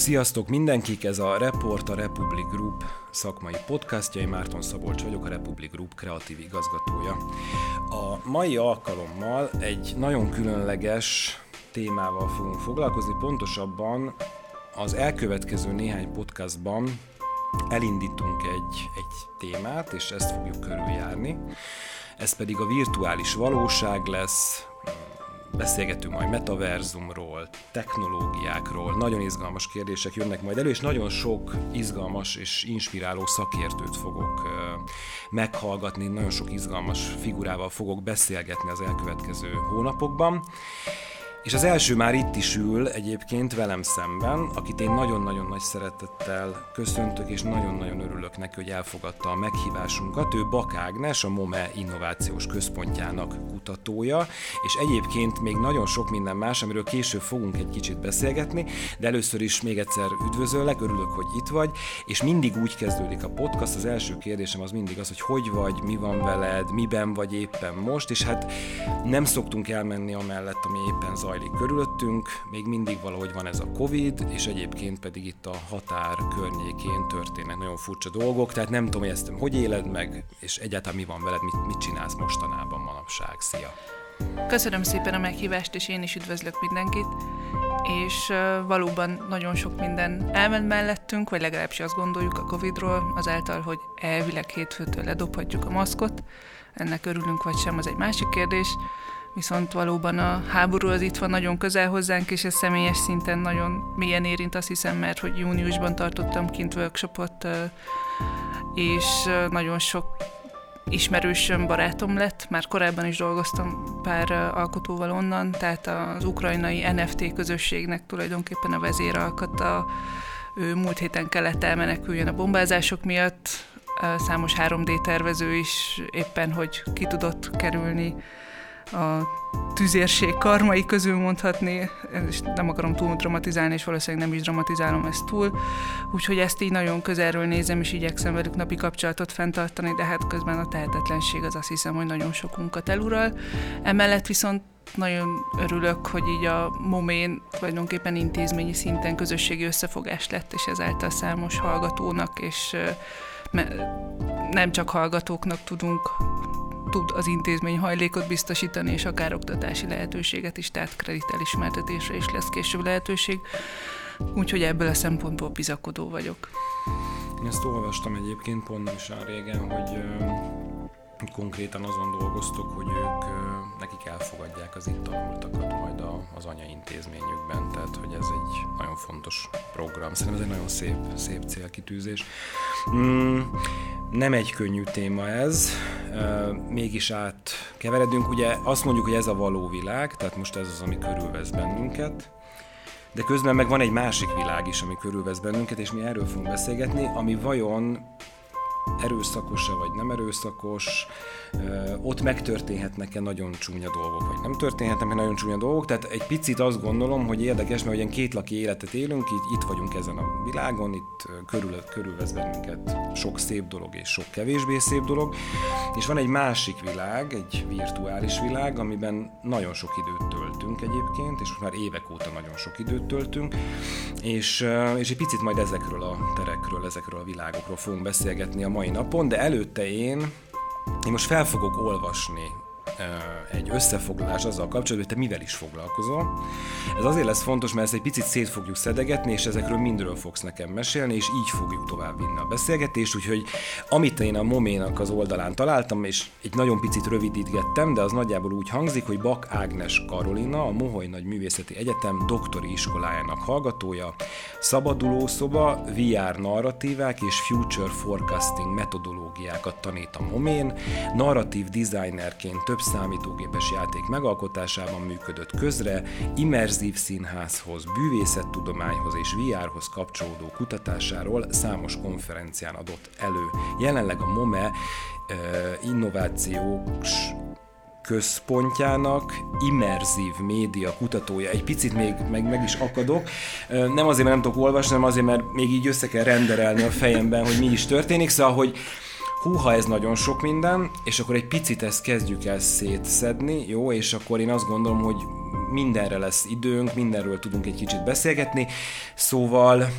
Sziasztok mindenkik, ez a Report a Republic Group szakmai podcastja, én Márton Szabolcs vagyok, a Republic Group kreatív igazgatója. A mai alkalommal egy nagyon különleges témával fogunk foglalkozni, pontosabban az elkövetkező néhány podcastban elindítunk egy, egy témát, és ezt fogjuk körüljárni. Ez pedig a virtuális valóság lesz, beszélgetünk majd metaverzumról, technológiákról, nagyon izgalmas kérdések jönnek majd elő, és nagyon sok izgalmas és inspiráló szakértőt fogok meghallgatni, nagyon sok izgalmas figurával fogok beszélgetni az elkövetkező hónapokban. És az első már itt is ül egyébként velem szemben, akit én nagyon-nagyon nagy szeretettel köszöntök, és nagyon-nagyon örülök neki, hogy elfogadta a meghívásunkat. Ő Bak Ágnes, a MOME Innovációs Központjának kutatója, és egyébként még nagyon sok minden más, amiről később fogunk egy kicsit beszélgetni, de először is még egyszer üdvözöllek, örülök, hogy itt vagy, és mindig úgy kezdődik a podcast, az első kérdésem az mindig az, hogy hogy vagy, mi van veled, miben vagy éppen most, és hát nem szoktunk elmenni amellett, ami éppen zajlik zajlik körülöttünk, még mindig valahogy van ez a Covid, és egyébként pedig itt a határ környékén történnek nagyon furcsa dolgok, tehát nem tudom, hogy ezt hogy éled meg, és egyáltalán mi van veled, mit, mit csinálsz mostanában manapság. Szia! Köszönöm szépen a meghívást, és én is üdvözlök mindenkit. És valóban nagyon sok minden elment mellettünk, vagy legalábbis azt gondoljuk a Covid-ról, azáltal, hogy elvileg hétfőtől ledobhatjuk a maszkot. Ennek örülünk vagy sem, az egy másik kérdés viszont valóban a háború az itt van nagyon közel hozzánk, és ez személyes szinten nagyon mélyen érint, azt hiszem, mert hogy júniusban tartottam kint workshopot, és nagyon sok ismerősöm, barátom lett, már korábban is dolgoztam pár alkotóval onnan, tehát az ukrajnai NFT közösségnek tulajdonképpen a vezéralkata, ő múlt héten kellett elmeneküljön a bombázások miatt, számos 3D tervező is éppen, hogy ki tudott kerülni a tüzérség karmai közül mondhatni, és nem akarom túl dramatizálni, és valószínűleg nem is dramatizálom ezt túl, úgyhogy ezt így nagyon közelről nézem, és igyekszem velük napi kapcsolatot fenntartani, de hát közben a tehetetlenség az azt hiszem, hogy nagyon sokunkat elural. Emellett viszont nagyon örülök, hogy így a Momén tulajdonképpen intézményi szinten közösségi összefogás lett, és ezáltal számos hallgatónak, és nem csak hallgatóknak tudunk tud az intézmény hajlékot biztosítani, és akár oktatási lehetőséget is, tehát kreditelismertetésre is lesz később lehetőség. Úgyhogy ebből a szempontból bizakodó vagyok. Én ezt olvastam egyébként pont nem is régen, hogy konkrétan azon dolgoztok, hogy ők nekik elfogadják az itt tanultakat majd a, az anyaintézményükben, tehát hogy ez egy nagyon fontos program. Szerintem ez egy nagyon szép, szép célkitűzés. Mm, nem egy könnyű téma ez, mégis átkeveredünk. Ugye azt mondjuk, hogy ez a való világ, tehát most ez az, ami körülvesz bennünket, de közben meg van egy másik világ is, ami körülvesz bennünket, és mi erről fogunk beszélgetni, ami vajon erőszakos-e vagy nem erőszakos, ott megtörténhetnek-e nagyon csúnya dolgok, vagy nem történhetnek nagyon csúnya dolgok. Tehát egy picit azt gondolom, hogy érdekes, mert olyan kétlaki életet élünk, így itt vagyunk ezen a világon, itt körül, körülvesz bennünket sok szép dolog és sok kevésbé szép dolog, és van egy másik világ, egy virtuális világ, amiben nagyon sok időt töltünk egyébként, és most már évek óta nagyon sok időt töltünk, és, és egy picit majd ezekről a terekről, ezekről a világokról fogunk beszélgetni a mai napon, de előtte én, én most fel fogok olvasni egy összefoglalás azzal kapcsolatban, hogy te mivel is foglalkozol. Ez azért lesz fontos, mert ezt egy picit szét fogjuk szedegetni, és ezekről mindről fogsz nekem mesélni, és így fogjuk tovább vinni a beszélgetést, úgyhogy amit én a Moménak az oldalán találtam, és egy nagyon picit rövidítgettem, de az nagyjából úgy hangzik, hogy Bak Ágnes Karolina, a Moholy Nagy Művészeti Egyetem doktori iskolájának hallgatója, szabadulószoba, VR narratívák és future forecasting metodológiákat tanít a Momén, narratív designerként több számítógépes játék megalkotásában működött közre, immerzív színházhoz, bűvészettudományhoz és VR-hoz kapcsolódó kutatásáról számos konferencián adott elő. Jelenleg a MOME innovációs központjának immerzív média kutatója. Egy picit még meg, meg is akadok. Nem azért, mert nem tudok olvasni, hanem azért, mert még így össze kell renderelni a fejemben, hogy mi is történik. Szóval, hogy húha, ez nagyon sok minden, és akkor egy picit ezt kezdjük el szétszedni, jó, és akkor én azt gondolom, hogy mindenre lesz időnk, mindenről tudunk egy kicsit beszélgetni, szóval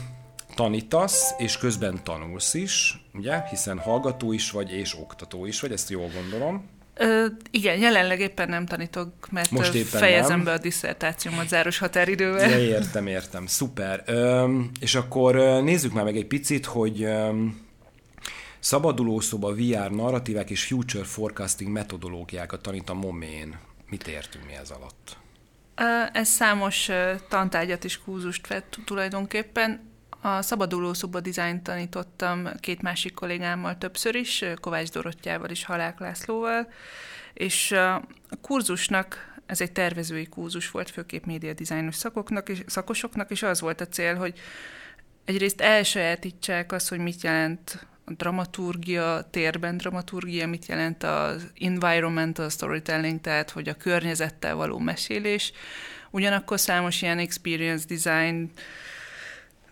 tanítasz, és közben tanulsz is, ugye, hiszen hallgató is vagy, és oktató is vagy, ezt jól gondolom. Ö, igen, jelenleg éppen nem tanítok, mert Most éppen fejezem nem. be a diszertációmat záros határidővel. Ja, értem, értem, szuper. Ö, és akkor nézzük már meg egy picit, hogy szabadulószoba, VR narratívák és future forecasting metodológiákat tanít a momén. Mit értünk mi ez alatt? Ez számos tantárgyat és kúzust vett tulajdonképpen. A szabaduló dizájnt tanítottam két másik kollégámmal többször is, Kovács Dorottyával és Halák Lászlóval, és a kurzusnak ez egy tervezői kurzus volt, főképp média dizájnos szakoknak és, szakosoknak, és az volt a cél, hogy egyrészt elsajátítsák azt, hogy mit jelent a dramaturgia, térben dramaturgia, mit jelent az environmental storytelling, tehát hogy a környezettel való mesélés. Ugyanakkor számos ilyen experience design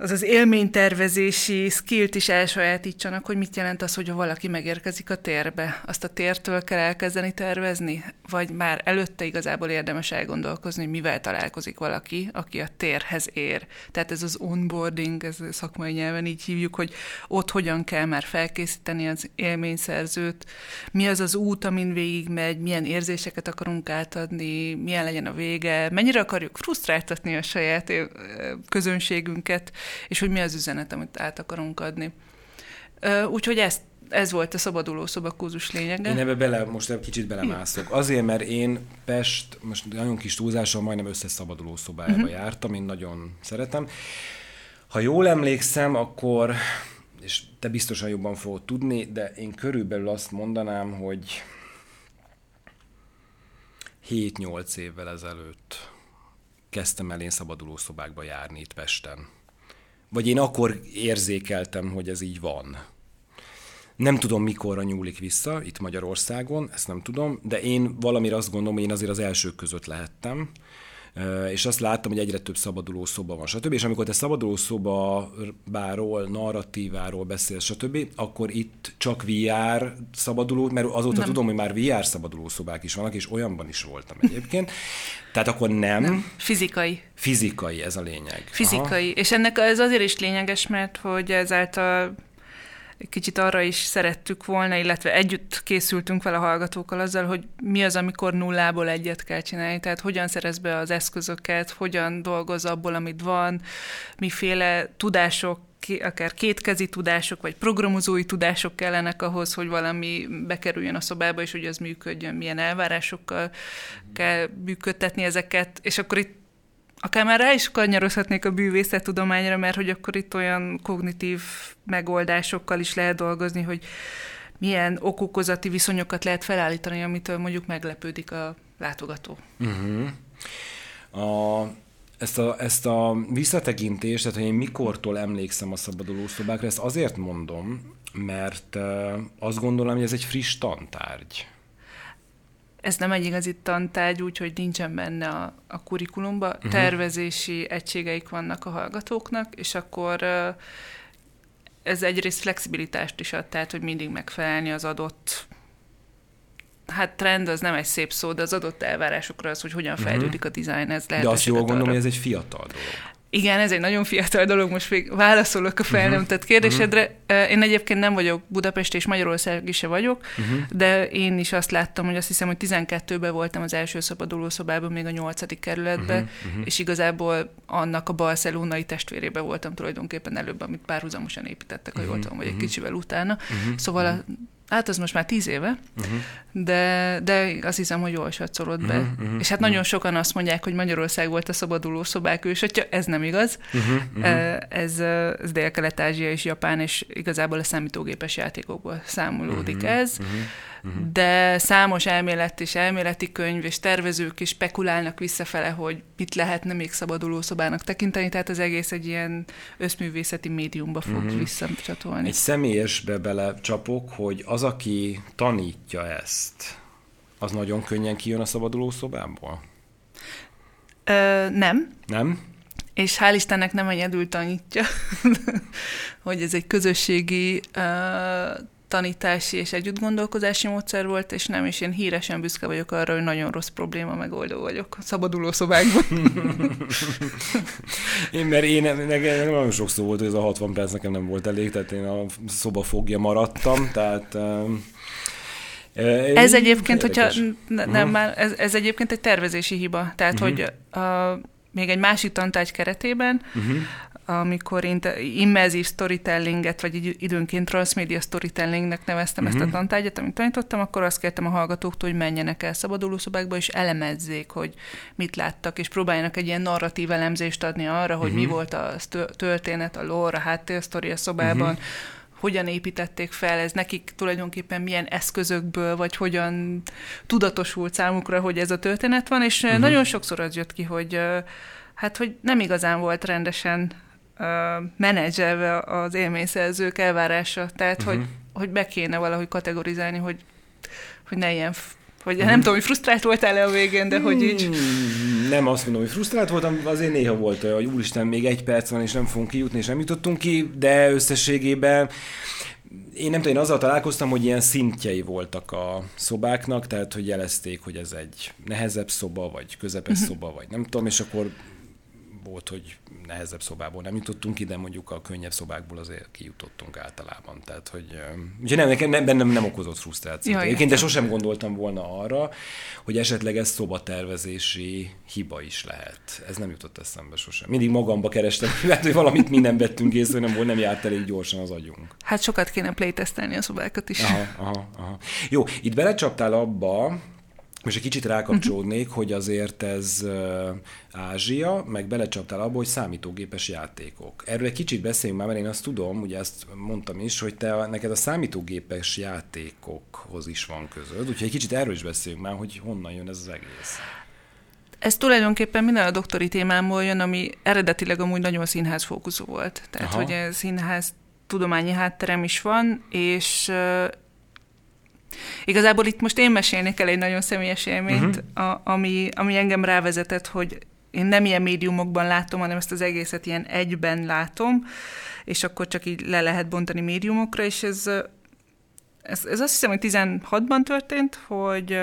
az az élménytervezési skillt is elsajátítsanak, hogy mit jelent az, hogy valaki megérkezik a térbe. Azt a tértől kell elkezdeni tervezni? Vagy már előtte igazából érdemes elgondolkozni, hogy mivel találkozik valaki, aki a térhez ér. Tehát ez az onboarding, ez szakmai nyelven így hívjuk, hogy ott hogyan kell már felkészíteni az élményszerzőt, mi az az út, amin végigmegy, milyen érzéseket akarunk átadni, milyen legyen a vége, mennyire akarjuk frusztráltatni a saját közönségünket, és hogy mi az üzenet, amit át akarunk adni. Úgyhogy ezt ez volt a szabaduló szobakurzus lényege. Én ebbe bele, most egy kicsit belemászok. Azért, mert én Pest, most nagyon kis túlzással majdnem összes szabaduló szobájába uh-huh. jártam, én nagyon szeretem. Ha jól emlékszem, akkor, és te biztosan jobban fogod tudni, de én körülbelül azt mondanám, hogy 7-8 évvel ezelőtt kezdtem el én szabaduló szobákba járni itt Pesten vagy én akkor érzékeltem, hogy ez így van. Nem tudom, mikorra nyúlik vissza itt Magyarországon, ezt nem tudom, de én valamire azt gondolom, hogy én azért az elsők között lehettem, és azt láttam, hogy egyre több szabaduló szoba van, stb. És amikor te szabaduló szobáról, narratíváról beszélsz, stb., akkor itt csak VR szabaduló, mert azóta nem. tudom, hogy már VR szabaduló szobák is vannak, és olyanban is voltam egyébként. Tehát akkor nem. nem. Fizikai. Fizikai, ez a lényeg. Fizikai. Aha. És ennek ez azért is lényeges, mert hogy ezáltal kicsit arra is szerettük volna, illetve együtt készültünk vele a hallgatókkal azzal, hogy mi az, amikor nullából egyet kell csinálni, tehát hogyan szerez be az eszközöket, hogyan dolgoz abból, amit van, miféle tudások akár kétkezi tudások, vagy programozói tudások kellenek ahhoz, hogy valami bekerüljön a szobába, és hogy az működjön, milyen elvárásokkal kell működtetni ezeket, és akkor itt akár már rá is kanyarozhatnék a bűvészettudományra, mert hogy akkor itt olyan kognitív megoldásokkal is lehet dolgozni, hogy milyen okokozati viszonyokat lehet felállítani, amitől mondjuk meglepődik a látogató. Uh-huh. A, ezt, a, ezt a visszatekintést, tehát hogy én mikortól emlékszem a szabaduló szobákra, ezt azért mondom, mert azt gondolom, hogy ez egy friss tantárgy ez nem egy igazi tantárgy, úgyhogy nincsen benne a, a kurikulumba. Uh-huh. Tervezési egységeik vannak a hallgatóknak, és akkor ez egyrészt flexibilitást is ad, tehát hogy mindig megfelelni az adott hát trend az nem egy szép szó, de az adott elvárásokra az, hogy hogyan mhm. fejlődik a design, ez lehet. De azt jól gondolom, hogy ez egy fiatal dolog. Igen, ez egy nagyon fiatal dolog, most még válaszolok a felnemtett uh-huh. kérdésedre. Uh-huh. Én egyébként nem vagyok Budapest és Magyarország is se vagyok, uh-huh. de én is azt láttam, hogy azt hiszem, hogy 12-ben voltam az első szabadulószobában, még a 8. kerületben, uh-huh. uh-huh. és igazából annak a barcelonai testvérébe voltam tulajdonképpen előbb, amit párhuzamosan építettek, ha uh-huh. jól tudom, vagy egy kicsivel utána. Uh-huh. Szóval a Hát az most már tíz éve, uh-huh. de, de azt hiszem, hogy jól satszolod be. Uh-huh, uh-huh, és hát nagyon uh-huh. sokan azt mondják, hogy Magyarország volt a szabaduló szobák ősatja, ez nem igaz. Uh-huh, uh-huh. Ez, ez Dél-Kelet-Ázsia és Japán, és igazából a számítógépes játékokból számolódik uh-huh, ez. Uh-huh. Uh-huh. De számos elmélet és elméleti könyv és tervezők is spekulálnak visszafele, hogy mit lehetne még szabaduló szobának tekinteni, tehát az egész egy ilyen összművészeti médiumba fog uh-huh. visszacsatolni. Egy személyesbe bele csapok, hogy az, aki tanítja ezt, az nagyon könnyen kijön a szabaduló szobából? Ö, nem. Nem? És hál' Istennek nem egyedül tanítja, hogy ez egy közösségi uh, tanítási és együttgondolkozási módszer volt, és nem, és én híresen büszke vagyok arra, hogy nagyon rossz probléma megoldó vagyok szabaduló szobákban. én, mert én nekem nagyon sok szó volt, hogy ez a 60 perc nekem nem volt elég, tehát én a szoba fogja maradtam, tehát ez egyébként, hogyha nem már, ez, ez egyébként egy tervezési hiba. Tehát, uh-huh. hogy a, még egy másik tantárgy keretében, uh-huh amikor immerzív storytellinget, vagy időnként transmedia storytellingnek neveztem uh-huh. ezt a mhm. tantárgyat, amit tanítottam, akkor azt kértem a hallgatóktól, hogy menjenek el szabadulószobákba, és elemezzék, hogy mit láttak, és próbáljanak egy ilyen narratív elemzést adni arra, hogy uh-huh. mi volt a történet, a lore, a háttérsztori a szobában, uh-huh hogyan építették fel, ez nekik tulajdonképpen milyen eszközökből, vagy hogyan tudatosult számukra, hogy ez a történet van, és uh-huh. nagyon sokszor az jött ki, hogy hát, hogy nem igazán volt rendesen menedzselve az élményszerzők elvárása, tehát uh-huh. hogy, hogy be kéne valahogy kategorizálni, hogy, hogy ne ilyen hogy nem tudom, hogy frusztrált voltál-e a végén, de hogy így... Hmm, nem azt mondom, hogy frusztrált voltam, azért néha volt hogy úristen, még egy perc van, és nem fogunk kijutni, és nem jutottunk ki, de összességében én nem tudom, én azzal találkoztam, hogy ilyen szintjei voltak a szobáknak, tehát hogy jelezték, hogy ez egy nehezebb szoba, vagy közepes uh-huh. szoba, vagy nem tudom, és akkor volt, hogy nehezebb szobából nem jutottunk ide, mondjuk a könnyebb szobákból azért kijutottunk általában. Tehát, hogy ugye nem, nekem nem, bennem nem okozott frusztrációt. Ja, Egyébként, de sosem gondoltam volna arra, hogy esetleg ez szobatervezési hiba is lehet. Ez nem jutott eszembe sosem. Mindig magamba kerestem, lehet, hogy valamit mi nem vettünk észre, nem volt, nem járt elég gyorsan az agyunk. Hát sokat kéne playtesztelni a szobákat is. Aha, aha, aha. Jó, itt belecsaptál abba, most egy kicsit rákapcsolódnék, uh-huh. hogy azért ez Ázsia, meg belecsaptál abba, hogy számítógépes játékok. Erről egy kicsit beszéljünk már, mert én azt tudom, ugye ezt mondtam is, hogy te neked a számítógépes játékokhoz is van közöd, úgyhogy egy kicsit erről is beszéljünk már, hogy honnan jön ez az egész. Ez tulajdonképpen minden a doktori témámból jön, ami eredetileg amúgy nagyon színház fókuszú volt. Tehát, Aha. hogy színház tudományi hátterem is van, és Igazából itt most én mesélnék el egy nagyon személyes élményt, uh-huh. a, ami, ami engem rávezetett, hogy én nem ilyen médiumokban látom, hanem ezt az egészet ilyen egyben látom, és akkor csak így le lehet bontani médiumokra, és ez, ez, ez azt hiszem, hogy 16-ban történt, hogy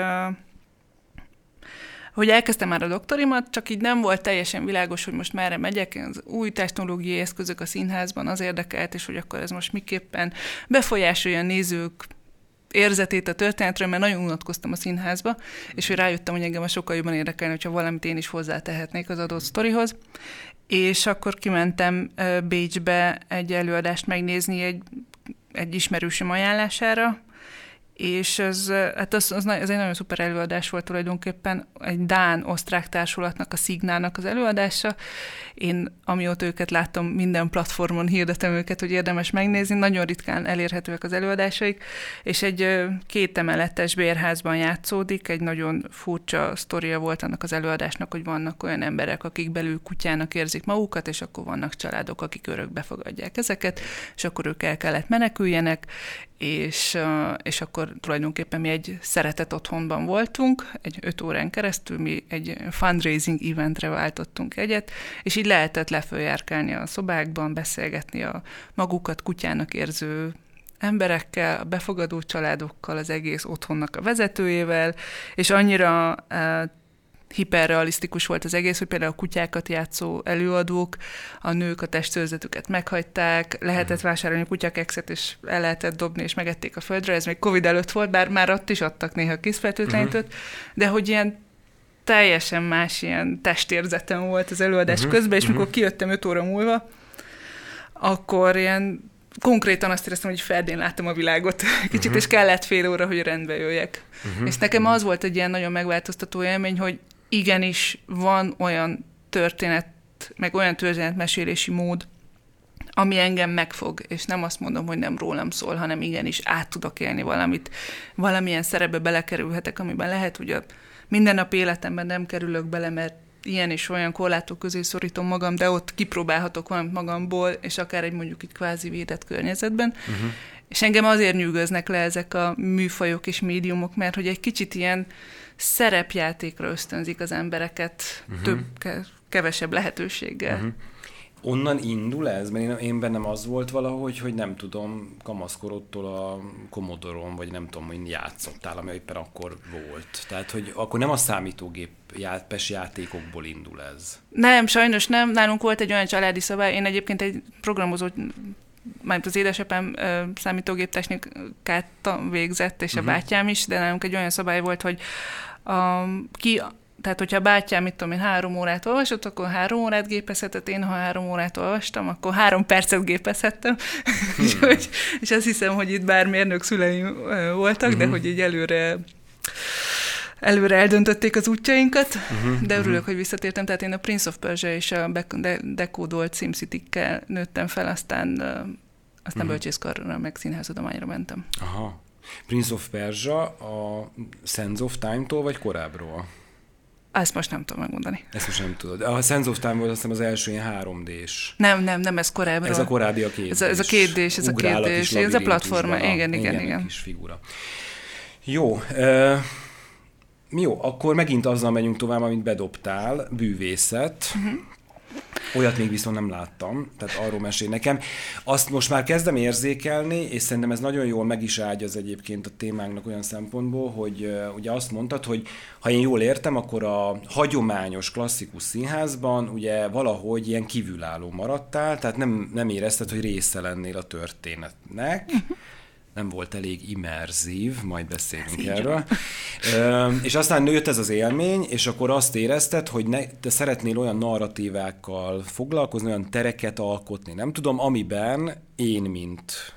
hogy elkezdtem már a doktorimat, csak így nem volt teljesen világos, hogy most merre megyek, az új technológiai eszközök a színházban az érdekelt, és hogy akkor ez most miképpen befolyásolja a nézők érzetét a történetről, mert nagyon unatkoztam a színházba, és hogy rájöttem, hogy engem a sokkal jobban érdekelne, hogyha valamit én is hozzátehetnék az adott sztorihoz. És akkor kimentem Bécsbe egy előadást megnézni egy, egy ismerősöm ajánlására, és ez, hát az, az, ez egy nagyon szuper előadás volt tulajdonképpen, egy Dán-osztrák társulatnak, a Szignának az előadása. Én, amióta őket láttam, minden platformon hirdetem őket, hogy érdemes megnézni, nagyon ritkán elérhetőek az előadásaik, és egy két emeletes bérházban játszódik, egy nagyon furcsa sztoria volt annak az előadásnak, hogy vannak olyan emberek, akik belül kutyának érzik magukat, és akkor vannak családok, akik örökbe fogadják ezeket, és akkor ők el kellett meneküljenek, és, és akkor tulajdonképpen mi egy szeretet otthonban voltunk, egy öt órán keresztül mi egy fundraising eventre váltottunk egyet, és így lehetett lefőjárkálni a szobákban, beszélgetni a magukat kutyának érző emberekkel, a befogadó családokkal, az egész otthonnak a vezetőjével, és annyira hiperrealisztikus volt az egész, hogy például a kutyákat játszó előadók, a nők a testőrzetüket meghagyták, lehetett mhm. vásárolni a kutyakexet, és el lehetett dobni, és megették a földre, ez még Covid előtt volt, bár már ott is adtak néha kiszfertőtlenítőt, uh-huh. de hogy ilyen teljesen más ilyen testérzetem volt az előadás uh-huh. közben, és uh-huh. mikor kijöttem öt óra múlva, akkor ilyen konkrétan azt éreztem, hogy Ferdén láttam a világot kicsit, uh-huh. és kellett fél óra, hogy rendbe jöjjek. Uh-huh. És nekem az volt egy ilyen nagyon megváltoztató élmény, hogy igenis van olyan történet, meg olyan történetmesélési mód, ami engem megfog, és nem azt mondom, hogy nem rólam szól, hanem igenis át tudok élni valamit, valamilyen szerepbe belekerülhetek, amiben lehet, hogy a mindennapi életemben nem kerülök bele, mert ilyen és olyan korlátok közé szorítom magam, de ott kipróbálhatok valamit magamból, és akár egy mondjuk itt kvázi védett környezetben. Uh-huh. És engem azért nyűgöznek le ezek a műfajok és médiumok, mert hogy egy kicsit ilyen szerepjátékra ösztönzik az embereket uh-huh. több, kevesebb lehetőséggel. Uh-huh. onnan indul ez? Mert én, én bennem az volt valahogy, hogy nem tudom, kamaszkorodtól a Commodore-on, vagy nem tudom, hogy játszottál, ami éppen akkor volt. Tehát, hogy akkor nem a számítógép pes játékokból indul ez. Nem, sajnos nem. Nálunk volt egy olyan családi szabály, én egyébként egy programozó mert az édesapám számítógéptechnikát végzett, és a uh-huh. bátyám is, de nálunk egy olyan szabály volt, hogy a, ki tehát, hogyha a bátyám, mit tudom én, három órát olvasott, akkor három órát gépezhetett, én ha három órát olvastam, akkor három percet gépezhettem. Hmm. és, és azt hiszem, hogy itt bár mérnök szüleim voltak, hmm. de hogy így előre előre eldöntötték az útjainkat, uh-huh, de örülök, uh-huh. hogy visszatértem. Tehát én a Prince of Persia és a dekódolt SimCity-kkel nőttem fel, aztán, aztán uh-huh. bölcsészkarra, meg színházadományra mentem. Aha. Prince of Persia a Sands of Time-tól, vagy korábbról? Ezt most nem tudom megmondani. Ezt most nem tudod. A Sense of Time volt azt hiszem az első ilyen 3D-s. Nem, nem, nem, ez korábban. Ez a korábbi a két ez a, ez a két d ez a két d ez a platforma, igen, igen, igen. igen. kis figura. Jó, uh, jó, akkor megint azzal megyünk tovább, amit bedobtál, bűvészet. Uh-huh. Olyat még viszont nem láttam, tehát arról mesél nekem. Azt most már kezdem érzékelni, és szerintem ez nagyon jól meg is ágy az egyébként a témánknak olyan szempontból, hogy ugye azt mondtad, hogy ha én jól értem, akkor a hagyományos klasszikus színházban ugye valahogy ilyen kívülálló maradtál, tehát nem, nem érezted, hogy része lennél a történetnek. Nem volt elég immerzív, majd beszélünk ez erről. Ö, és aztán nőtt ez az élmény, és akkor azt érezted, hogy ne, te szeretnél olyan narratívákkal foglalkozni, olyan tereket alkotni, nem tudom, amiben én, mint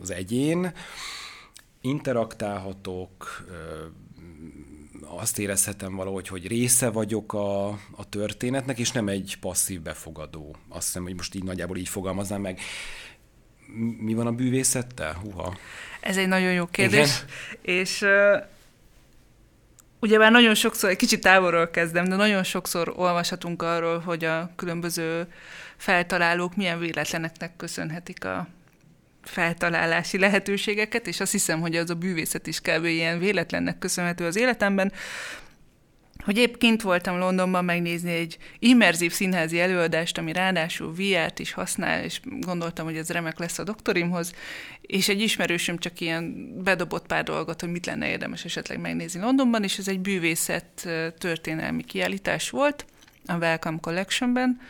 az egyén, interaktálhatok, azt érezhetem valahogy, hogy része vagyok a, a történetnek, és nem egy passzív befogadó. Azt hiszem, hogy most így nagyjából így fogalmaznám meg mi van a bűvészettel? Huha. Ez egy nagyon jó kérdés. Igen? És uh, ugyebár nagyon sokszor, egy kicsit távolról kezdem, de nagyon sokszor olvashatunk arról, hogy a különböző feltalálók milyen véletleneknek köszönhetik a feltalálási lehetőségeket, és azt hiszem, hogy az a bűvészet is kb. ilyen véletlennek köszönhető az életemben hogy épp kint voltam Londonban megnézni egy immerzív színházi előadást, ami ráadásul VR-t is használ, és gondoltam, hogy ez remek lesz a doktorimhoz, és egy ismerősöm csak ilyen bedobott pár dolgot, hogy mit lenne érdemes esetleg megnézni Londonban, és ez egy bűvészet történelmi kiállítás volt a Welcome Collectionben,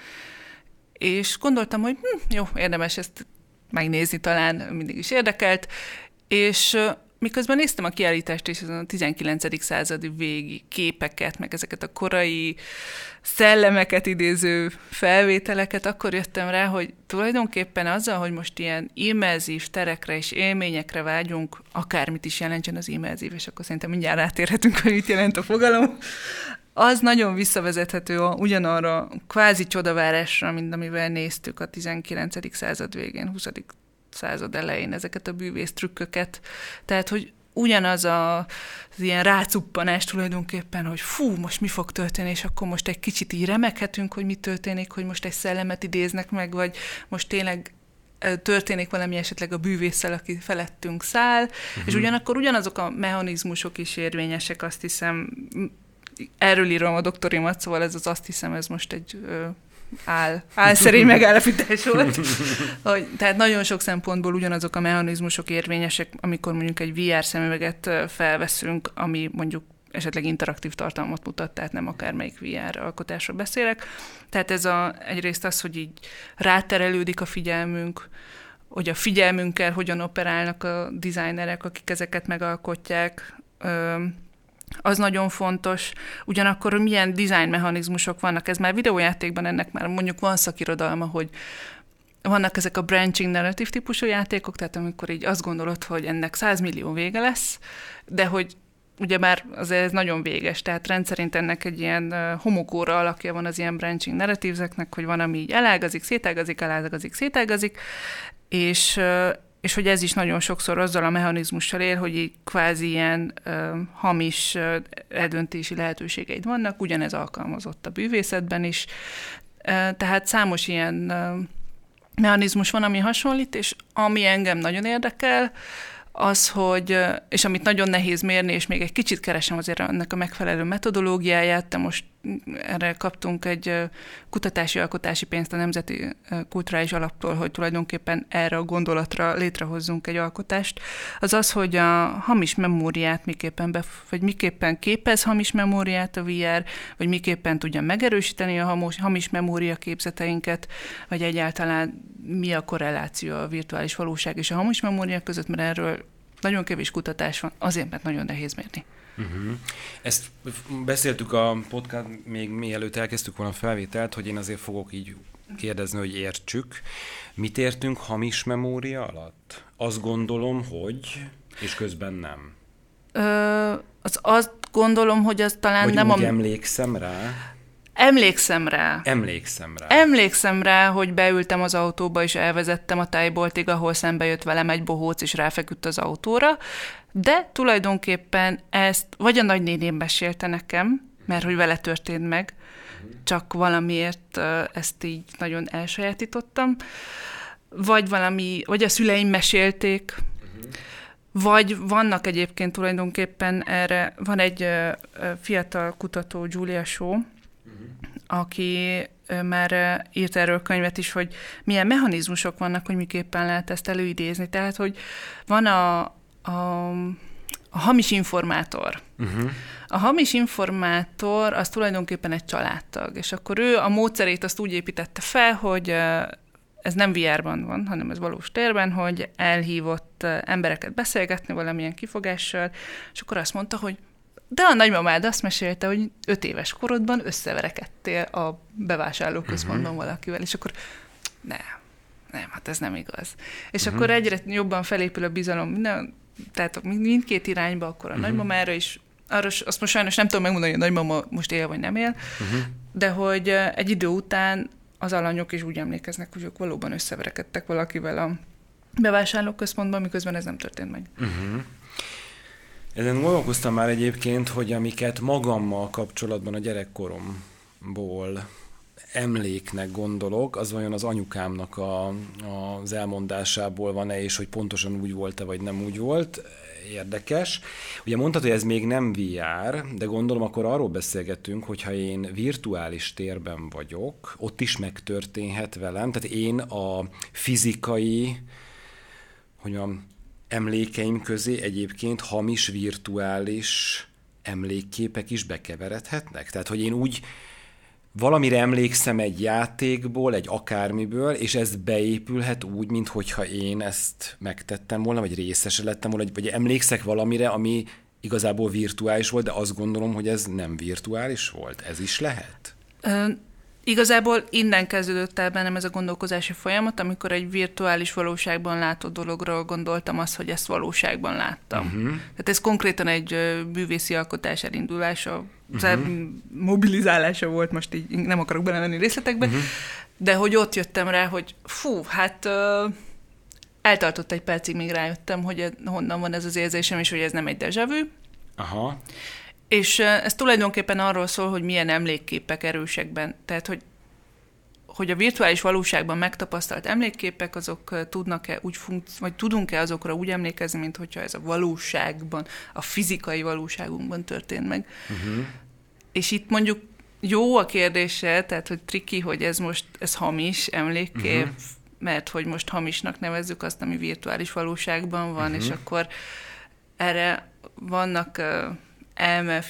és gondoltam, hogy hm, jó, érdemes ezt megnézni, talán mindig is érdekelt, és Miközben néztem a kiállítást és a 19. századi végi képeket, meg ezeket a korai szellemeket idéző felvételeket, akkor jöttem rá, hogy tulajdonképpen azzal, hogy most ilyen immerzív terekre és élményekre vágyunk, akármit is jelentsen az immerzív, és akkor szerintem mindjárt rátérhetünk, hogy mit jelent a fogalom, az nagyon visszavezethető a, ugyanarra kvázi csodavárásra, mint amivel néztük a 19. század végén, 20 század elején ezeket a bűvész trükköket. Tehát, hogy ugyanaz a, az ilyen rácuppanás tulajdonképpen, hogy fú, most mi fog történni, és akkor most egy kicsit így remekhetünk, hogy mi történik, hogy most egy szellemet idéznek meg, vagy most tényleg történik valami esetleg a bűvésszel, aki felettünk száll, uh-huh. és ugyanakkor ugyanazok a mechanizmusok is érvényesek, azt hiszem, erről írom a doktorimat, szóval ez az azt hiszem, ez most egy áll, álszerény megállapítás volt. Hogy, tehát nagyon sok szempontból ugyanazok a mechanizmusok érvényesek, amikor mondjuk egy VR szemüveget felveszünk, ami mondjuk esetleg interaktív tartalmat mutat, tehát nem akármelyik VR alkotásról beszélek. Tehát ez a, egyrészt az, hogy így ráterelődik a figyelmünk, hogy a figyelmünkkel hogyan operálnak a designerek, akik ezeket megalkotják, az nagyon fontos. Ugyanakkor, milyen design mechanizmusok vannak, ez már videójátékban ennek már mondjuk van szakirodalma, hogy vannak ezek a branching narratív típusú játékok, tehát amikor így azt gondolod, hogy ennek 100 millió vége lesz, de hogy ugye már azért ez nagyon véges, tehát rendszerint ennek egy ilyen homokóra alakja van az ilyen branching narratívzeknek, hogy van, ami így elágazik, szétágazik, elágazik, szétágazik, és és hogy ez is nagyon sokszor azzal a mechanizmussal él, hogy így kvázi ilyen ö, hamis ö, eldöntési lehetőségeid vannak, ugyanez alkalmazott a bűvészetben is, ö, tehát számos ilyen ö, mechanizmus van, ami hasonlít, és ami engem nagyon érdekel, az, hogy, és amit nagyon nehéz mérni, és még egy kicsit keresem azért ennek a megfelelő metodológiáját, de most erre kaptunk egy kutatási alkotási pénzt a Nemzeti Kulturális Alaptól, hogy tulajdonképpen erre a gondolatra létrehozzunk egy alkotást, az az, hogy a hamis memóriát miképpen, bef- vagy miképpen képez hamis memóriát a VR, vagy miképpen tudja megerősíteni a hamis memória képzeteinket, vagy egyáltalán mi a korreláció a virtuális valóság és a hamis memória között, mert erről nagyon kevés kutatás van, azért, mert nagyon nehéz mérni. Uh-huh. Ezt beszéltük a podcast még mielőtt elkezdtük volna a felvételt, hogy én azért fogok így kérdezni, hogy értsük. Mit értünk hamis memória alatt? Azt gondolom, hogy, és közben nem. Ö, az azt gondolom, hogy az talán Vagy nem úgy a... emlékszem rá? Emlékszem rá. Emlékszem rá. Emlékszem rá, hogy beültem az autóba, és elvezettem a tájboltig, ahol szembe jött velem egy bohóc, és ráfeküdt az autóra, de tulajdonképpen ezt vagy a nagynéném mesélte nekem, mert hogy vele történt meg, csak valamiért ezt így nagyon elsajátítottam, vagy valami, vagy a szüleim mesélték, vagy vannak egyébként tulajdonképpen erre, van egy fiatal kutató, Julia Shaw, aki már írt erről könyvet is, hogy milyen mechanizmusok vannak, hogy miképpen lehet ezt előidézni. Tehát, hogy van a, a, a hamis informátor. Uh-huh. A hamis informátor az tulajdonképpen egy családtag, és akkor ő a módszerét azt úgy építette fel, hogy ez nem VR-ban van, hanem ez valós térben, hogy elhívott embereket beszélgetni valamilyen kifogással, és akkor azt mondta, hogy de a nagymamád azt mesélte, hogy öt éves korodban összeverekedtél a bevásárlóközpontban uh-huh. valakivel, és akkor nem, nem, hát ez nem igaz. És uh-huh. akkor egyre jobban felépül a bizalom, minden, tehát mindkét irányba, akkor a uh-huh. nagymamára is, arra azt most sajnos nem tudom megmondani, hogy a nagymama most él vagy nem él, uh-huh. de hogy egy idő után az alanyok is úgy emlékeznek, hogy ők valóban összeverekedtek valakivel a bevásárlóközpontban, miközben ez nem történt meg. Uh-huh. Ezen gondolkoztam már egyébként, hogy amiket magammal kapcsolatban a gyerekkoromból emléknek gondolok, az vajon az anyukámnak a, az elmondásából van-e, és hogy pontosan úgy volt-e, vagy nem úgy volt. Érdekes. Ugye mondtad, hogy ez még nem VR, de gondolom akkor arról beszélgetünk, hogyha én virtuális térben vagyok, ott is megtörténhet velem, tehát én a fizikai, hogy mondjam, emlékeim közé egyébként hamis virtuális emlékképek is bekeveredhetnek? Tehát, hogy én úgy valamire emlékszem egy játékból, egy akármiből, és ez beépülhet úgy, mintha én ezt megtettem volna, vagy részese lettem volna, vagy emlékszek valamire, ami igazából virtuális volt, de azt gondolom, hogy ez nem virtuális volt. Ez is lehet? Igazából innen kezdődött el bennem ez a gondolkozási folyamat, amikor egy virtuális valóságban látott dologról gondoltam azt, hogy ezt valóságban láttam. Uh-huh. Tehát ez konkrétan egy művészi alkotás elindulása, uh-huh. mobilizálása volt, most így nem akarok belemenni részletekbe, uh-huh. de hogy ott jöttem rá, hogy fú, hát uh, eltartott egy percig, még rájöttem, hogy honnan van ez az érzésem, és hogy ez nem egy déjà vu. Aha. És ez tulajdonképpen arról szól, hogy milyen emlékképek erősekben, tehát hogy hogy a virtuális valóságban megtapasztalt emlékképek, azok tudnak-e úgy funkci- vagy tudunk-e azokra úgy emlékezni, mint hogyha ez a valóságban, a fizikai valóságunkban történt meg. Uh-huh. És itt mondjuk jó a kérdése, tehát hogy triki, hogy ez most ez hamis emlékkép, uh-huh. mert hogy most hamisnak nevezzük azt, ami virtuális valóságban van, uh-huh. és akkor erre vannak elme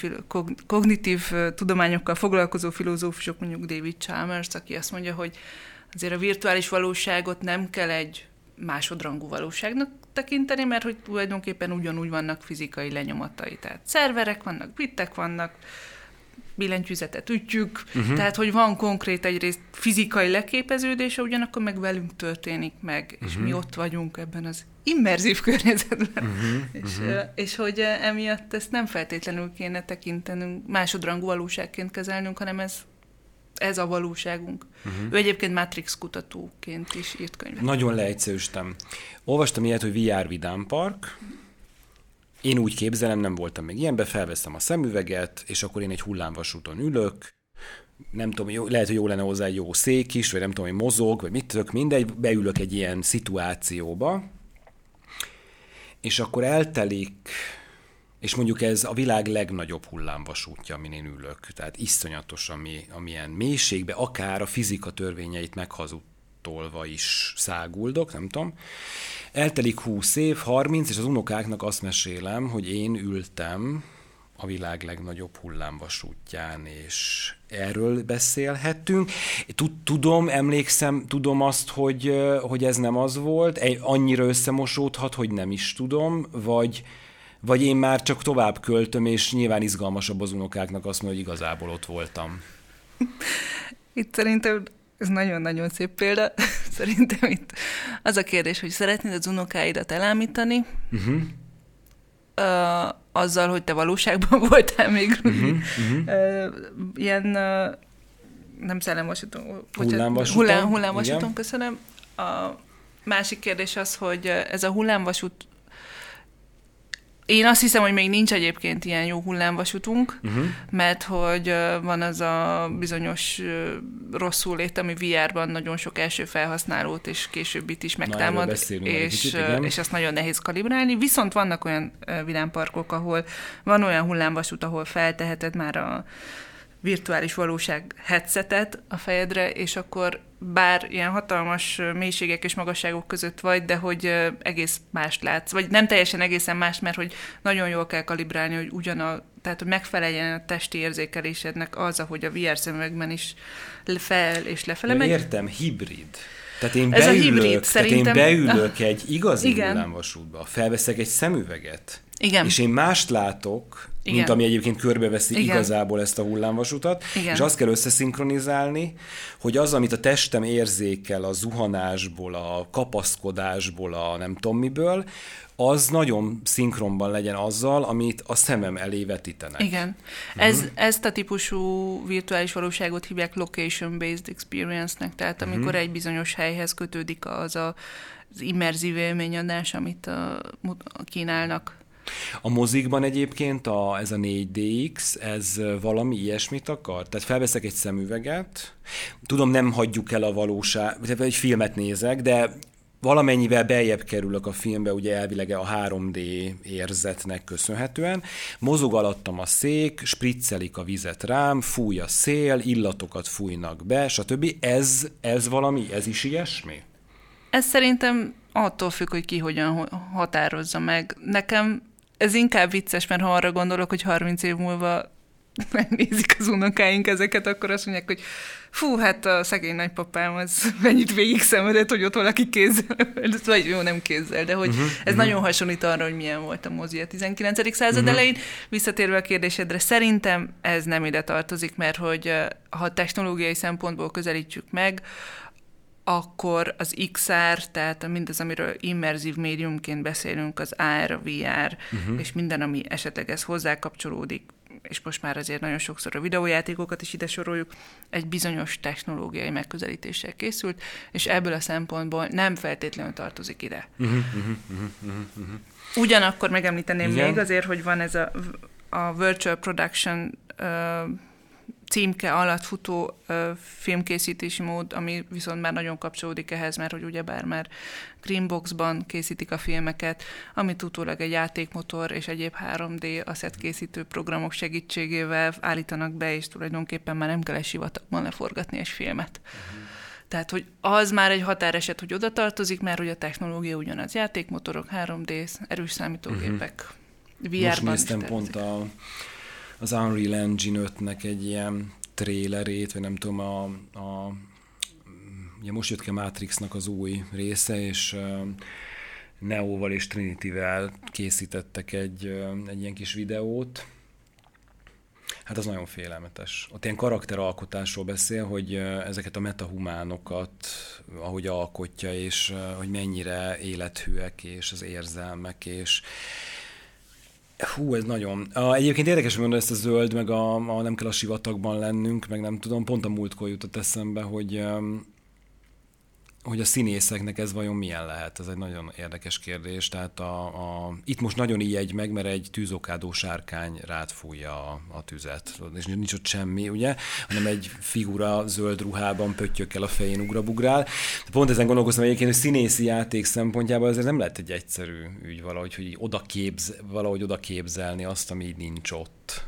kognitív tudományokkal foglalkozó filozófusok, mondjuk David Chalmers, aki azt mondja, hogy azért a virtuális valóságot nem kell egy másodrangú valóságnak tekinteni, mert hogy tulajdonképpen ugyanúgy vannak fizikai lenyomatai. Tehát szerverek vannak, bitek vannak, billentyűzetet ütjük, uh-huh. tehát hogy van konkrét egyrészt fizikai leképeződése, ugyanakkor meg velünk történik meg, uh-huh. és mi mhm. ott vagyunk ebben az immerzív környezetben. Uh-huh. És, uh-huh. és hogy emiatt ezt nem feltétlenül kéne tekintenünk, másodrangú valóságként kezelnünk, hanem ez ez a valóságunk. Uh-huh. Ő egyébként Matrix kutatóként is írt könyvet. Nagyon leegyszerűsítem. Olvastam ilyet, hogy VR Vidám Park, én úgy képzelem, nem voltam még ilyenbe, felveszem a szemüveget, és akkor én egy hullámvasúton ülök, nem tudom, jó, lehet, hogy jó lenne hozzá egy jó szék is, vagy nem tudom, hogy mozog, vagy mit tök, mindegy, beülök egy ilyen szituációba, és akkor eltelik, és mondjuk ez a világ legnagyobb hullámvasútja, amin én ülök. Tehát iszonyatos, ami, amilyen mélységbe, akár a fizika törvényeit meghazudtolva is száguldok, nem tudom. Eltelik 20 év, 30, és az unokáknak azt mesélem, hogy én ültem a világ legnagyobb hullámvasútján, és erről beszélhettünk. Tudom, emlékszem, tudom azt, hogy, hogy ez nem az volt, annyira összemosódhat, hogy nem is tudom, vagy, vagy én már csak tovább költöm, és nyilván izgalmasabb az unokáknak azt mondja, hogy igazából ott voltam. Itt szerintem ez nagyon-nagyon szép példa. Szerintem itt az a kérdés, hogy szeretnéd az unokáidat elámítani, uh-huh. Uh, azzal, hogy te valóságban voltál még, uh-huh, uh-huh. Uh, ilyen uh, nem szellemvasúton, hullámvasúton, hullám, hullámvasúton köszönöm. A másik kérdés az, hogy ez a hullámvasút én azt hiszem, hogy még nincs egyébként ilyen jó hullámvasutunk, uh-huh. mert hogy van az a bizonyos rosszul lét, ami VR-ban nagyon sok első felhasználót és későbbit is megtámad, és, kicsit, és azt nagyon nehéz kalibrálni. Viszont vannak olyan villámparkok, ahol van olyan hullámvasút, ahol felteheted már a virtuális valóság headsetet a fejedre, és akkor bár ilyen hatalmas mélységek és magasságok között vagy, de hogy egész mást látsz. Vagy nem teljesen egészen más, mert hogy nagyon jól kell kalibrálni, hogy ugyan a, tehát hogy megfeleljen a testi érzékelésednek az, ahogy a VR szemüvegben is fel és lefele megy. Értem, hibrid. Tehát én Ez beülök, a hibrid, tehát szerintem... én beülök egy igazi Igen. hullámvasútba, felveszek egy szemüveget, Igen. és én mást látok, igen. mint ami egyébként körbeveszi Igen. igazából ezt a hullámvasutat, Igen. és azt kell összeszinkronizálni, hogy az, amit a testem érzékel a zuhanásból, a kapaszkodásból, a nem tudom miből, az nagyon szinkronban legyen azzal, amit a szemem elé vetítenek. Igen. Uh-huh. Ez, ezt a típusú virtuális valóságot hívják location-based experience-nek, tehát amikor uh-huh. egy bizonyos helyhez kötődik az a, az immerzív élményadás, amit a kínálnak a mozikban egyébként a, ez a 4DX, ez valami ilyesmit akar? Tehát felveszek egy szemüveget, tudom, nem hagyjuk el a valóság, vagy egy filmet nézek, de valamennyivel beljebb kerülök a filmbe, ugye elvileg a 3D érzetnek köszönhetően. Mozog alattam a szék, spriccelik a vizet rám, fúj a szél, illatokat fújnak be, stb. Ez, ez valami, ez is ilyesmi? Ez szerintem attól függ, hogy ki hogyan határozza meg. Nekem ez inkább vicces, mert ha arra gondolok, hogy 30 év múlva megnézik az unokáink ezeket, akkor azt mondják, hogy fú, hát a szegény nagypapám az mennyit végig szenvedett, hogy ott valaki kézzel, vagy jó, nem kézzel, de hogy uh-huh, ez uh-huh. nagyon hasonlít arra, hogy milyen volt a mozi a 19. század uh-huh. elején. Visszatérve a kérdésedre, szerintem ez nem ide tartozik, mert hogy ha technológiai szempontból közelítjük meg, akkor az XR, tehát mindaz, amiről immerzív médiumként beszélünk, az AR, a VR, uh-huh. és minden, ami esetleg ez hozzá kapcsolódik, és most már azért nagyon sokszor a videójátékokat is ide soroljuk, egy bizonyos technológiai megközelítéssel készült, és ebből a szempontból nem feltétlenül tartozik ide. Uh-huh, uh-huh, uh-huh, uh-huh. Ugyanakkor megemlíteném Igen. még azért, hogy van ez a, a virtual production uh, címke alatt futó ö, filmkészítési mód, ami viszont már nagyon kapcsolódik ehhez, mert hogy ugyebár már Greenboxban készítik a filmeket, amit utólag egy játékmotor és egyéb 3D asset készítő programok segítségével állítanak be, és tulajdonképpen már nem kell egy sivatagban leforgatni egy filmet. Uh-huh. Tehát, hogy az már egy határeset, hogy oda tartozik, mert hogy a technológia ugyanaz. Játékmotorok, 3D, erős számítógépek, uh-huh. VR-ban Most néztem pont a az Unreal Engine 5-nek egy ilyen trélerét, vagy nem tudom, a, a ugye most jött ki a Matrixnak az új része, és Neóval és Trinityvel készítettek egy, egy ilyen kis videót, Hát az nagyon félelmetes. Ott ilyen karakteralkotásról beszél, hogy ezeket a metahumánokat, ahogy alkotja, és hogy mennyire élethűek, és az érzelmek, és, Hú, ez nagyon. Egyébként érdekes, mondod ezt a zöld, meg a, a nem kell a sivatagban lennünk, meg nem tudom, pont a múltkor jutott eszembe, hogy hogy a színészeknek ez vajon milyen lehet? Ez egy nagyon érdekes kérdés. Tehát a, a, itt most nagyon így meg, mert egy tűzokádó sárkány rád fújja a, a tüzet, és nincs ott semmi, ugye? Hanem egy figura zöld ruhában pöttyökkel a fején ugrabugrál. Pont ezen gondolkoztam egyébként, hogy színészi játék szempontjából ez nem lehet egy egyszerű ügy valahogy, hogy oda képz, valahogy oda képzelni azt, ami így nincs ott.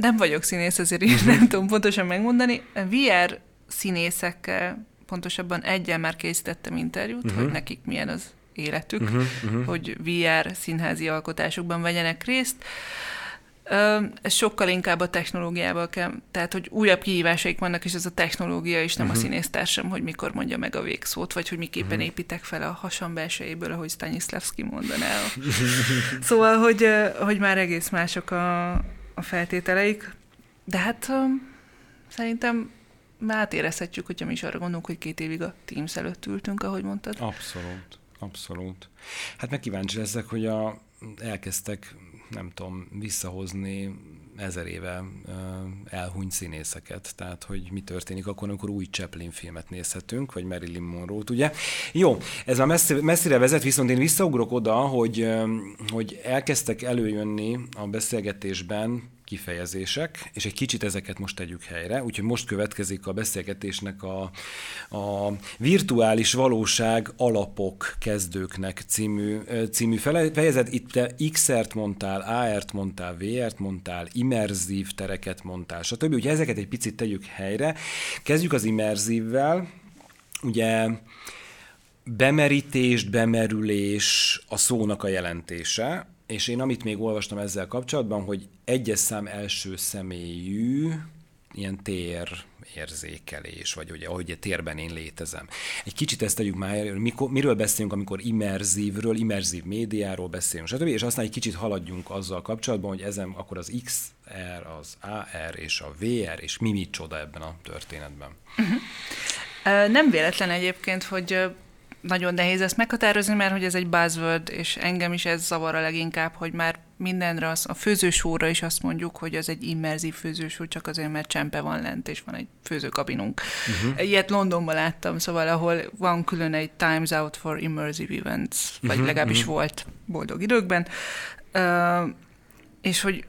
Nem vagyok színész, ezért nem tudom pontosan megmondani. VR színészekkel pontosabban egyen már készítettem interjút, uh-huh. hogy nekik milyen az életük, uh-huh, uh-huh. hogy VR színházi alkotásokban vegyenek részt. Ez sokkal inkább a technológiával kell, tehát hogy újabb kihívásaik vannak, és ez a technológia is nem uh-huh. a színésztársam, hogy mikor mondja meg a végszót, vagy hogy miképpen uh-huh. építek fel a hasam belsejéből, ahogy Stanislavski mondaná. szóval, hogy, hogy már egész mások a, a feltételeik, de hát szerintem már átérezhetjük, hogyha mi is arra gondolunk, hogy két évig a Teams előtt ültünk, ahogy mondtad. Abszolút, abszolút. Hát meg kíváncsi leszek, hogy a, elkezdtek, nem tudom, visszahozni ezer éve elhunyt színészeket, tehát hogy mi történik akkor, amikor új Chaplin filmet nézhetünk, vagy Marilyn Monroe-t, ugye? Jó, ez már messze, messzire vezet, viszont én visszaugrok oda, hogy, hogy elkezdtek előjönni a beszélgetésben kifejezések, és egy kicsit ezeket most tegyük helyre, úgyhogy most következik a beszélgetésnek a, a virtuális valóság alapok kezdőknek című, című fejezet. Itt te XR-t mondtál, AR-t mondtál, VR-t mondtál, immerzív tereket mondtál, stb. Úgyhogy ezeket egy picit tegyük helyre. Kezdjük az immerzívvel. Ugye bemerítés, bemerülés a szónak a jelentése, és én amit még olvastam ezzel kapcsolatban, hogy egyes szám első személyű ilyen tér érzékelés, vagy ugye, ahogy a térben én létezem. Egy kicsit ezt tegyük már, mikor, miről beszélünk, amikor immerzívről, immerzív médiáról beszélünk, stb. És aztán egy kicsit haladjunk azzal kapcsolatban, hogy ezen akkor az XR, az AR és a VR, és mi micsoda ebben a történetben. Uh-huh. Nem véletlen egyébként, hogy nagyon nehéz ezt meghatározni, mert hogy ez egy buzzword, és engem is ez zavar a leginkább, hogy már mindenre, az, a főzősóra is azt mondjuk, hogy az egy immerzív főzősó, csak azért, mert csempe van lent, és van egy főzőkabinunk. Uh-huh. Ilyet Londonban láttam, szóval ahol van külön egy Times Out for Immersive Events, vagy uh-huh, legalábbis uh-huh. volt boldog időkben, uh, és hogy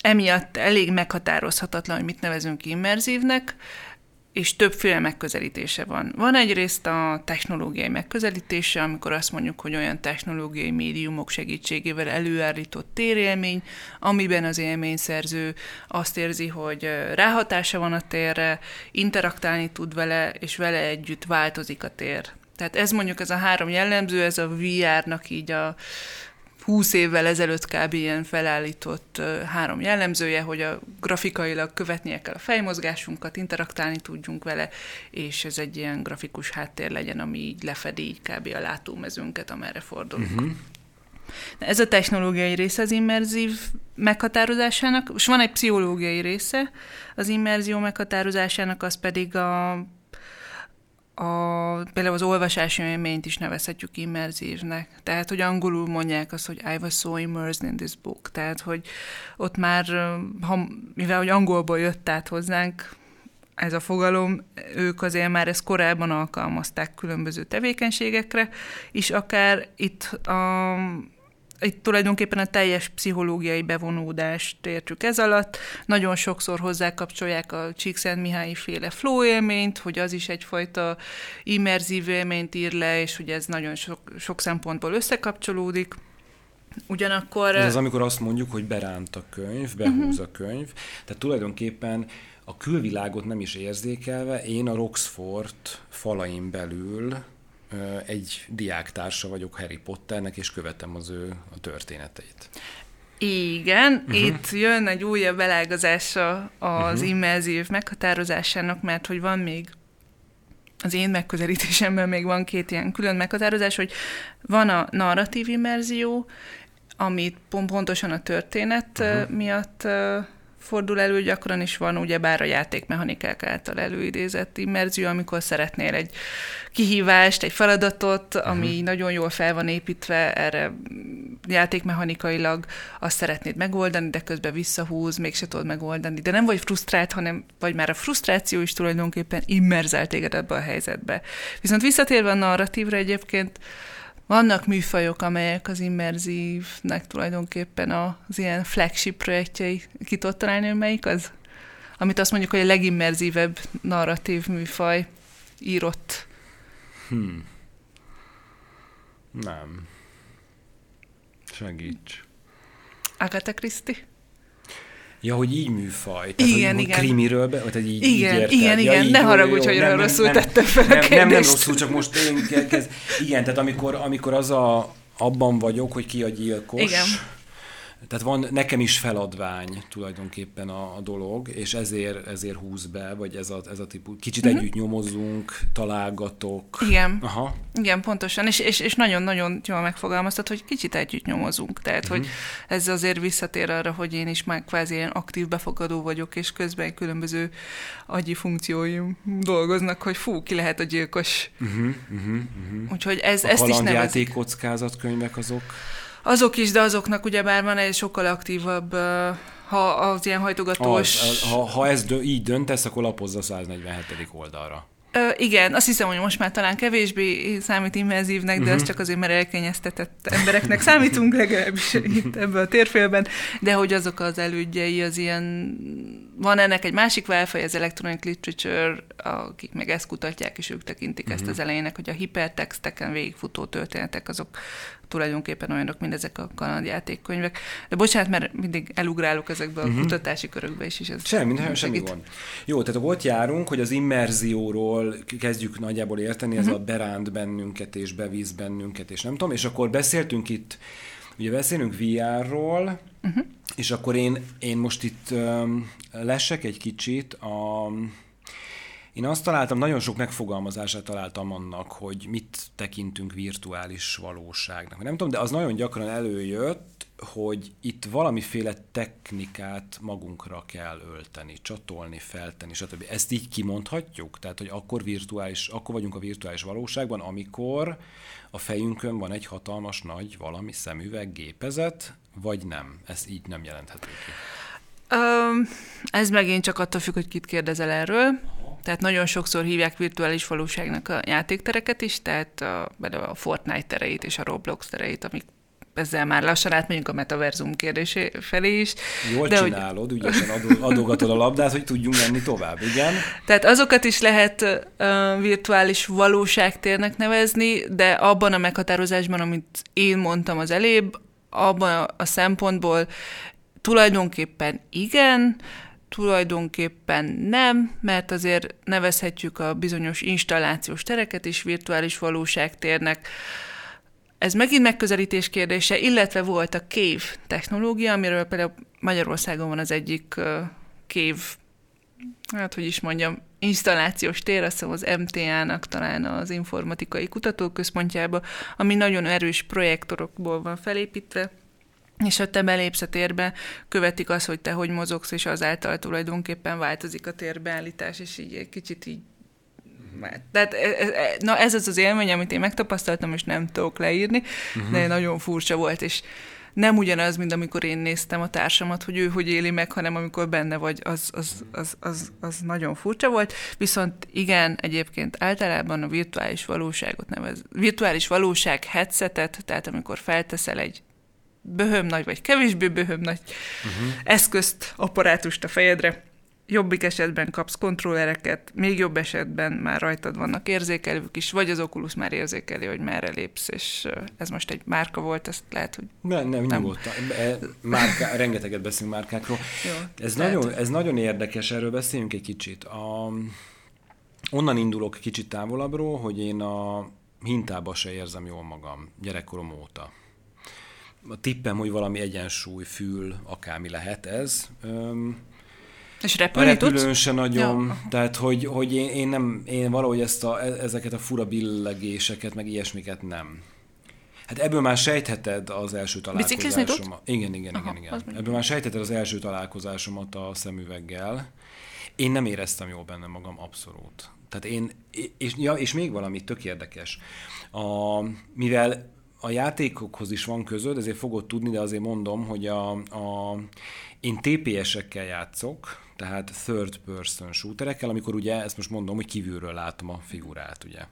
emiatt elég meghatározhatatlan, hogy mit nevezünk immerzívnek, és többféle megközelítése van. Van egyrészt a technológiai megközelítése, amikor azt mondjuk, hogy olyan technológiai médiumok segítségével előállított térélmény, amiben az élményszerző azt érzi, hogy ráhatása van a térre, interaktálni tud vele, és vele együtt változik a tér. Tehát ez mondjuk ez a három jellemző, ez a VR-nak így a, 20 évvel ezelőtt kb. ilyen felállított három jellemzője, hogy a grafikailag követnie kell a fejmozgásunkat, interaktálni tudjunk vele, és ez egy ilyen grafikus háttér legyen, ami így lefedi így kb. a látómezőnket, amerre fordulunk. Uh-huh. Ez a technológiai része az immerzív meghatározásának, és van egy pszichológiai része az immerzió meghatározásának, az pedig a a, például az olvasási élményt is nevezhetjük immerzívnek. Tehát, hogy angolul mondják azt, hogy I was so immersed in this book. Tehát, hogy ott már, ha, mivel hogy angolból jött át hozzánk ez a fogalom, ők azért már ezt korábban alkalmazták különböző tevékenységekre, és akár itt a itt tulajdonképpen a teljes pszichológiai bevonódást értjük ez alatt. Nagyon sokszor hozzákapcsolják a Csíkszent-Mihályi féle flow élményt, hogy az is egyfajta immerzív élményt ír le, és hogy ez nagyon sok, sok szempontból összekapcsolódik. Ugyanakkor... Ez az, amikor azt mondjuk, hogy beránt a könyv, behúz uh-huh. a könyv. Tehát tulajdonképpen a külvilágot nem is érzékelve, én a Roxford falain belül egy diáktársa vagyok Harry Potternek, és követem az ő a történeteit. Igen, uh-huh. itt jön egy újabb elágazása az uh-huh. immerzív meghatározásának, mert hogy van még az én megközelítésemben még van két ilyen külön meghatározás, hogy van a narratív immerzió, amit pontosan a történet uh-huh. miatt fordul elő, gyakran is van ugye bár a játékmechanikák által előidézett immerzió, amikor szeretnél egy kihívást, egy feladatot, uh-huh. ami nagyon jól fel van építve, erre játékmechanikailag azt szeretnéd megoldani, de közben visszahúz, mégse tudod megoldani. De nem vagy frusztrált, hanem vagy már a frusztráció is tulajdonképpen immerzált téged ebbe a helyzetbe. Viszont visszatérve a narratívra egyébként, vannak műfajok, amelyek az immerzívnek tulajdonképpen az ilyen flagship projektjei. Ki tudod találni, melyik az? Amit azt mondjuk, hogy a legimmerzívebb narratív műfaj írott. Hmm. Nem. Segíts. Agatha Christie? Ja, hogy így műfaj. Tehát, igen, hogy igen. Krimiről, be, vagy így, igen, így igen, igen, ja, ne jó, haragudj, jó, hogy nem, rosszul nem, tettem fel a nem, kérdést. nem, nem rosszul, csak most én kezd, igen, tehát amikor, amikor az a, abban vagyok, hogy ki a gyilkos, igen tehát van nekem is feladvány tulajdonképpen a, a dolog, és ezért, ezért húz be, vagy ez a, ez a típus. Kicsit uh-huh. együtt nyomozunk, találgatok. Igen. Aha. Igen, pontosan. És, és, és nagyon-nagyon jól megfogalmaztad, hogy kicsit együtt nyomozunk. Tehát, uh-huh. hogy ez azért visszatér arra, hogy én is már kvázi ilyen aktív befogadó vagyok, és közben különböző agyi funkcióim dolgoznak, hogy fú, ki lehet a gyilkos. Uh-huh, uh-huh, uh-huh. Úgyhogy ez, a ezt is nevezik. kockázatkönyvek azok? Azok is, de azoknak ugyebár van egy sokkal aktívabb, ha az ilyen hajtogatós... Az, ha, ha ez dö, így döntesz, akkor lapozza a 147. oldalra. Ö, igen, azt hiszem, hogy most már talán kevésbé számít immerzívnek, de uh-huh. az csak azért, mert elkényeztetett embereknek számítunk legalábbis itt ebben a térfélben, de hogy azok az elődjei az ilyen... Van ennek egy másik válfaj, az electronic literature, akik meg ezt kutatják, és ők tekintik uh-huh. ezt az elejének, hogy a hipertexteken végigfutó történetek, azok tulajdonképpen olyanok, mint ezek a kalandjátékkönyvek. De bocsánat, mert mindig elugrálok ezekbe a uh-huh. kutatási körökbe is. is ez semmi, nem, semmi van. Jó, tehát ott járunk, hogy az immerzióról kezdjük nagyjából érteni, uh-huh. ez a beránt bennünket és bevíz bennünket, és nem tudom, és akkor beszéltünk itt, ugye beszélünk VR-ról, uh-huh. és akkor én, én most itt um, lesek egy kicsit a én azt találtam, nagyon sok megfogalmazását találtam annak, hogy mit tekintünk virtuális valóságnak. Nem tudom, de az nagyon gyakran előjött, hogy itt valamiféle technikát magunkra kell ölteni, csatolni, feltenni, stb. Ezt így kimondhatjuk? Tehát, hogy akkor, virtuális, akkor vagyunk a virtuális valóságban, amikor a fejünkön van egy hatalmas nagy valami szemüveg, gépezet, vagy nem? Ez így nem jelenthető ki. Um, ez megint csak attól függ, hogy kit kérdezel erről. Tehát nagyon sokszor hívják virtuális valóságnak a játéktereket is, tehát a, a Fortnite tereit és a Roblox tereit, amik ezzel már lassan átmegyünk a metaverzum kérdésé felé is. Jól de csinálod, hogy... ügyesen adogatod a labdát, hogy tudjunk menni tovább, igen. Tehát azokat is lehet uh, virtuális valóságtérnek nevezni, de abban a meghatározásban, amit én mondtam az elébb, abban a, a szempontból tulajdonképpen igen, tulajdonképpen nem, mert azért nevezhetjük a bizonyos installációs tereket is virtuális valóságtérnek. Ez megint megközelítés kérdése, illetve volt a Cave technológia, amiről például Magyarországon van az egyik Cave, hát hogy is mondjam, installációs tér, azt hiszem az MTA-nak talán az informatikai kutatóközpontjába, ami nagyon erős projektorokból van felépítve, és ha te belépsz a térbe, követik azt, hogy te hogy mozogsz, és azáltal tulajdonképpen változik a térbeállítás, és így egy kicsit így tehát e, e, e, na ez az az élmény, amit én megtapasztaltam, és nem tudok leírni, uh-huh. de nagyon furcsa volt, és nem ugyanaz, mint amikor én néztem a társamat, hogy ő hogy éli meg, hanem amikor benne vagy, az, az, az, az, az nagyon furcsa volt. Viszont igen, egyébként általában a virtuális valóságot nevez. Virtuális valóság headsetet, tehát amikor felteszel egy böhöm nagy, vagy kevésbé böhöm nagy uh-huh. eszközt, apparátust a fejedre. Jobbik esetben kapsz kontrollereket, még jobb esetben már rajtad vannak érzékelők is, vagy az Oculus már érzékeli, hogy merre lépsz, és ez most egy márka volt, ezt lehet, hogy... Nem, nem, nem. nyugodtan. E, márka, rengeteget beszélünk márkákról. Jó, ez, nagyon, ez nagyon érdekes, erről beszéljünk egy kicsit. A, onnan indulok kicsit távolabbról, hogy én a hintába se érzem jól magam gyerekkorom óta a tippem, hogy valami egyensúly, fül, akármi lehet ez. Öm, és repülni repülőn se nagyon, ja. tehát hogy, hogy én, én, nem, én valahogy ezt a, e, ezeket a fura billegéseket, meg ilyesmiket nem. Hát ebből már sejtheted az első találkozásomat. Igen, igen, Aha, igen, igen. Ebből már sejtheted az első találkozásomat a szemüveggel. Én nem éreztem jól benne magam, abszolút. Tehát én, és, ja, és még valami tök érdekes. A, mivel a játékokhoz is van közöd, ezért fogod tudni, de azért mondom, hogy a, a, én TPS-ekkel játszok, tehát third person shooterekkel, amikor ugye, ezt most mondom, hogy kívülről látom a figurát, ugye.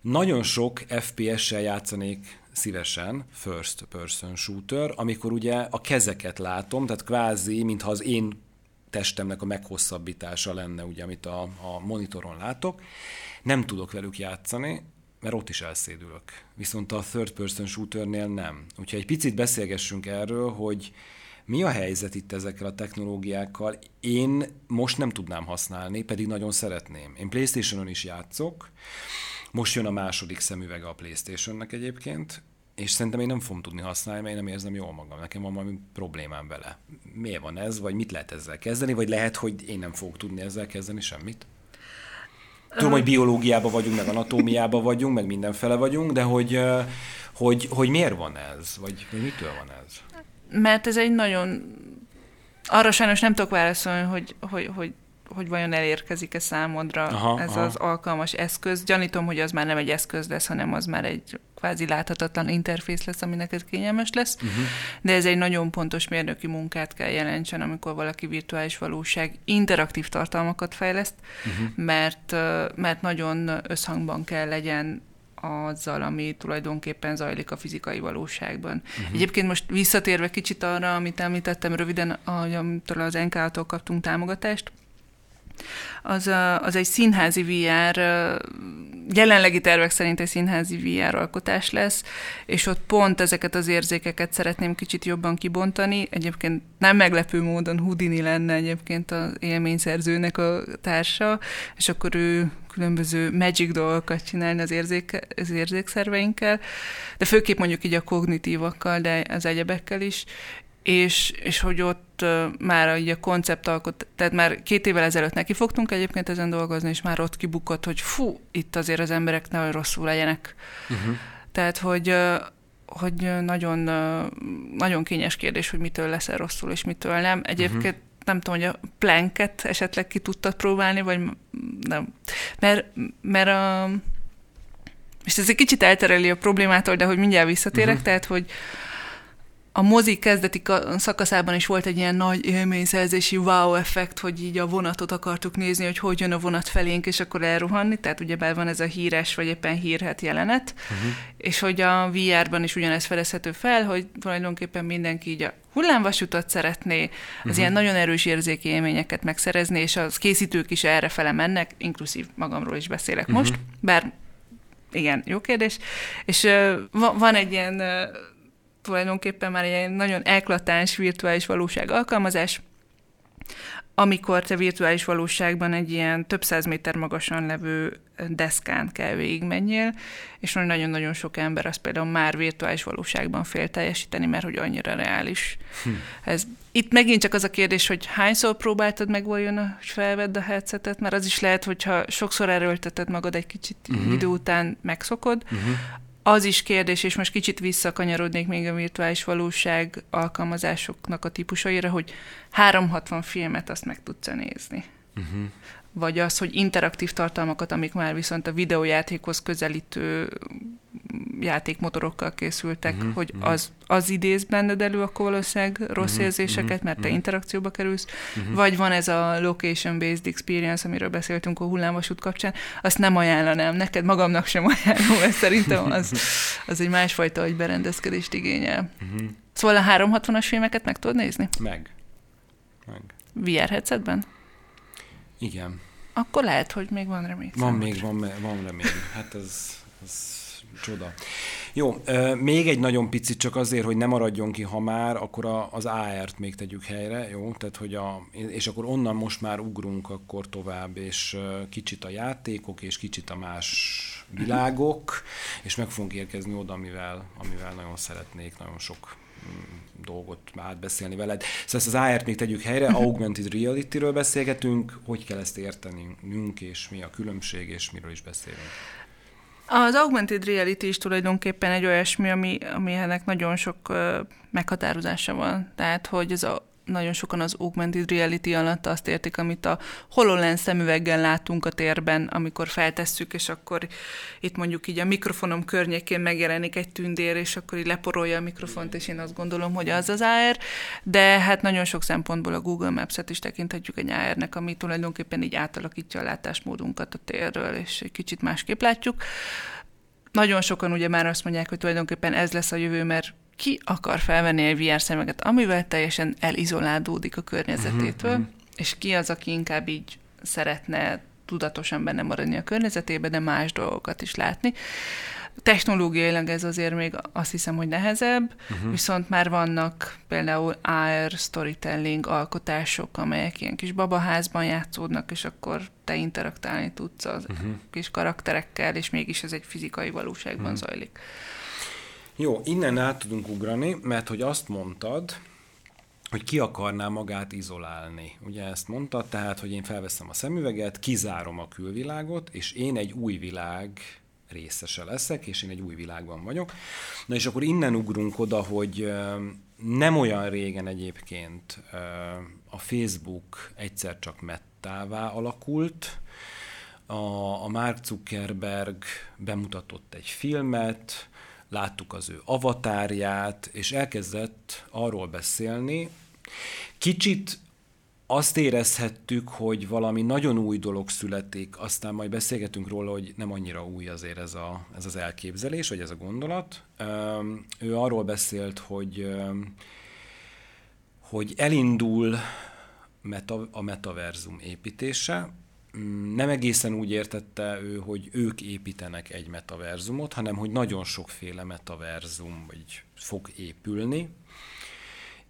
Nagyon sok FPS-sel játszanék szívesen, first person shooter, amikor ugye a kezeket látom, tehát kvázi, mintha az én testemnek a meghosszabbítása lenne, ugye, amit a, a monitoron látok. Nem tudok velük játszani, mert ott is elszédülök. Viszont a third person shooternél nem. Úgyhogy egy picit beszélgessünk erről, hogy mi a helyzet itt ezekkel a technológiákkal? Én most nem tudnám használni, pedig nagyon szeretném. Én PlayStation-on is játszok, most jön a második szemüvege a PlayStation-nek egyébként, és szerintem én nem fogom tudni használni, mert én nem érzem jól magam. Nekem van valami problémám vele. Miért van ez, vagy mit lehet ezzel kezdeni, vagy lehet, hogy én nem fogok tudni ezzel kezdeni semmit? Tudom, hogy biológiában vagyunk, meg anatómiában vagyunk, meg mindenfele vagyunk, de hogy, hogy, hogy miért van ez, vagy, vagy mitől van ez? Mert ez egy nagyon... Arra sajnos nem tudok válaszolni, hogy, hogy, hogy hogy vajon elérkezik-e számodra aha, ez aha. az alkalmas eszköz. Gyanítom, hogy az már nem egy eszköz lesz, hanem az már egy kvázi láthatatlan interfész lesz, ami neked kényelmes lesz. Uh-huh. De ez egy nagyon pontos mérnöki munkát kell jelentsen, amikor valaki virtuális valóság interaktív tartalmakat fejleszt, uh-huh. mert, mert nagyon összhangban kell legyen azzal, ami tulajdonképpen zajlik a fizikai valóságban. Uh-huh. Egyébként most visszatérve kicsit arra, amit említettem röviden, amitől az NK-tól kaptunk támogatást, az, az egy színházi VR, jelenlegi tervek szerint egy színházi VR alkotás lesz, és ott pont ezeket az érzékeket szeretném kicsit jobban kibontani. Egyébként nem meglepő módon Houdini lenne egyébként az élményszerzőnek a társa, és akkor ő különböző magic dolgokat csinálni az, érzék, az érzékszerveinkkel, de főképp mondjuk így a kognitívakkal, de az egyebekkel is, és, és hogy ott már így a konceptalkot, tehát már két évvel ezelőtt neki fogtunk egyébként ezen dolgozni, és már ott kibukott, hogy fú, itt azért az emberek nagyon rosszul legyenek. Uh-huh. Tehát, hogy hogy nagyon, nagyon kényes kérdés, hogy mitől leszel rosszul, és mitől nem. Egyébként uh-huh. nem tudom, hogy a planket esetleg ki tudtad próbálni, vagy nem. Mert, mert a, és ez egy kicsit eltereli a problémától, de hogy mindjárt visszatérek, uh-huh. tehát, hogy a mozi kezdeti szakaszában is volt egy ilyen nagy élményszerzési wow effekt, hogy így a vonatot akartuk nézni, hogy hogy jön a vonat felénk, és akkor elruhanni, tehát ugyebár van ez a híres, vagy éppen hírhet jelenet, uh-huh. és hogy a VR-ban is ugyanez fedezhető fel, hogy tulajdonképpen mindenki így a hullámvasutat szeretné, az uh-huh. ilyen nagyon erős érzéki élményeket megszerezni, és az készítők is erre fele mennek, inkluzív magamról is beszélek uh-huh. most, bár igen, jó kérdés, és uh, van egy ilyen uh, tulajdonképpen már egy nagyon eklatáns virtuális valóság alkalmazás, amikor te virtuális valóságban egy ilyen több száz méter magasan levő deszkán kell végigmenjél, és nagyon-nagyon sok ember azt például már virtuális valóságban fél teljesíteni, mert hogy annyira reális. Hm. Ez, itt megint csak az a kérdés, hogy hányszor próbáltad meg vajon, hogy felvedd a headsetet, mert az is lehet, hogyha sokszor erőlteted magad egy kicsit uh-huh. idő után megszokod, uh-huh az is kérdés, és most kicsit visszakanyarodnék még a virtuális valóság alkalmazásoknak a típusaira, hogy 360 filmet azt meg tudsz nézni. Uh-huh. Vagy az, hogy interaktív tartalmakat, amik már viszont a videójátékhoz közelítő játékmotorokkal készültek, uh-huh, hogy uh-huh. az, az idéz benned elő a valószínűleg rossz uh-huh, érzéseket, mert te uh-huh. interakcióba kerülsz, uh-huh. vagy van ez a location-based experience, amiről beszéltünk a hullámvasút kapcsán, azt nem ajánlanám, neked magamnak sem ajánlom, mert szerintem az, az egy másfajta, hogy berendezkedést igényel. Uh-huh. Szóval a 360-as filmeket meg tudod nézni? Meg. Meg. VR headsetben? Igen. Akkor lehet, hogy még van remény. Van még, van, van remény. Hát ez, ez Csoda. Jó, még egy nagyon picit csak azért, hogy ne maradjon ki, ha már, akkor a, az AR-t még tegyük helyre, jó? Tehát, hogy a, és akkor onnan most már ugrunk akkor tovább, és kicsit a játékok, és kicsit a más világok, és meg fogunk érkezni oda, amivel, amivel nagyon szeretnék, nagyon sok dolgot átbeszélni veled. Szóval ezt az AR-t még tegyük helyre, augmented reality-ről beszélgetünk, hogy kell ezt értenünk, és mi a különbség, és miről is beszélünk. Az augmented reality is tulajdonképpen egy olyasmi, ami, ami ennek nagyon sok meghatározása van. Tehát, hogy az, a, nagyon sokan az augmented reality alatt azt értik, amit a HoloLens szemüveggel látunk a térben, amikor feltesszük, és akkor itt mondjuk így a mikrofonom környékén megjelenik egy tündér, és akkor így leporolja a mikrofont, és én azt gondolom, hogy az az AR, de hát nagyon sok szempontból a Google Maps-et is tekinthetjük egy AR-nek, ami tulajdonképpen így átalakítja a látásmódunkat a térről, és egy kicsit másképp látjuk. Nagyon sokan ugye már azt mondják, hogy tulajdonképpen ez lesz a jövő, mert ki akar felvenni egy VR szemeget, amivel teljesen elizolálódik a környezetétől, uh-huh. és ki az, aki inkább így szeretne tudatosan benne maradni a környezetébe, de más dolgokat is látni. Technológiailag ez azért még azt hiszem, hogy nehezebb, uh-huh. viszont már vannak például AR storytelling alkotások, amelyek ilyen kis babaházban játszódnak, és akkor te interaktálni tudsz az uh-huh. kis karakterekkel, és mégis ez egy fizikai valóságban uh-huh. zajlik. Jó, innen át tudunk ugrani, mert hogy azt mondtad, hogy ki akarná magát izolálni. Ugye ezt mondta, tehát, hogy én felveszem a szemüveget, kizárom a külvilágot, és én egy új világ részese leszek, és én egy új világban vagyok. Na és akkor innen ugrunk oda, hogy nem olyan régen egyébként a Facebook egyszer csak mettává alakult, a, a Mark Zuckerberg bemutatott egy filmet, láttuk az ő avatárját, és elkezdett arról beszélni. Kicsit azt érezhettük, hogy valami nagyon új dolog születik, aztán majd beszélgetünk róla, hogy nem annyira új azért ez, a, ez az elképzelés, vagy ez a gondolat. Ő arról beszélt, hogy, hogy elindul meta, a metaverzum építése, nem egészen úgy értette ő, hogy ők építenek egy metaverzumot, hanem hogy nagyon sokféle metaverzum vagy fog épülni,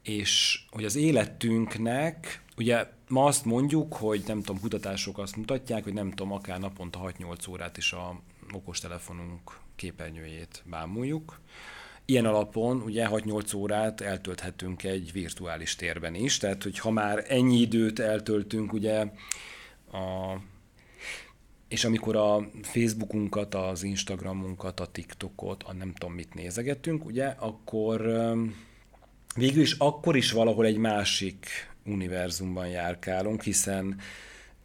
és hogy az életünknek, ugye ma azt mondjuk, hogy nem tudom, kutatások azt mutatják, hogy nem tudom, akár naponta 6-8 órát is a okostelefonunk képernyőjét bámuljuk. Ilyen alapon ugye 6-8 órát eltölthetünk egy virtuális térben is, tehát hogy ha már ennyi időt eltöltünk ugye a, és amikor a Facebookunkat, az Instagramunkat, a TikTokot, a nem tudom mit nézegetünk, ugye, akkor végül is akkor is valahol egy másik univerzumban járkálunk, hiszen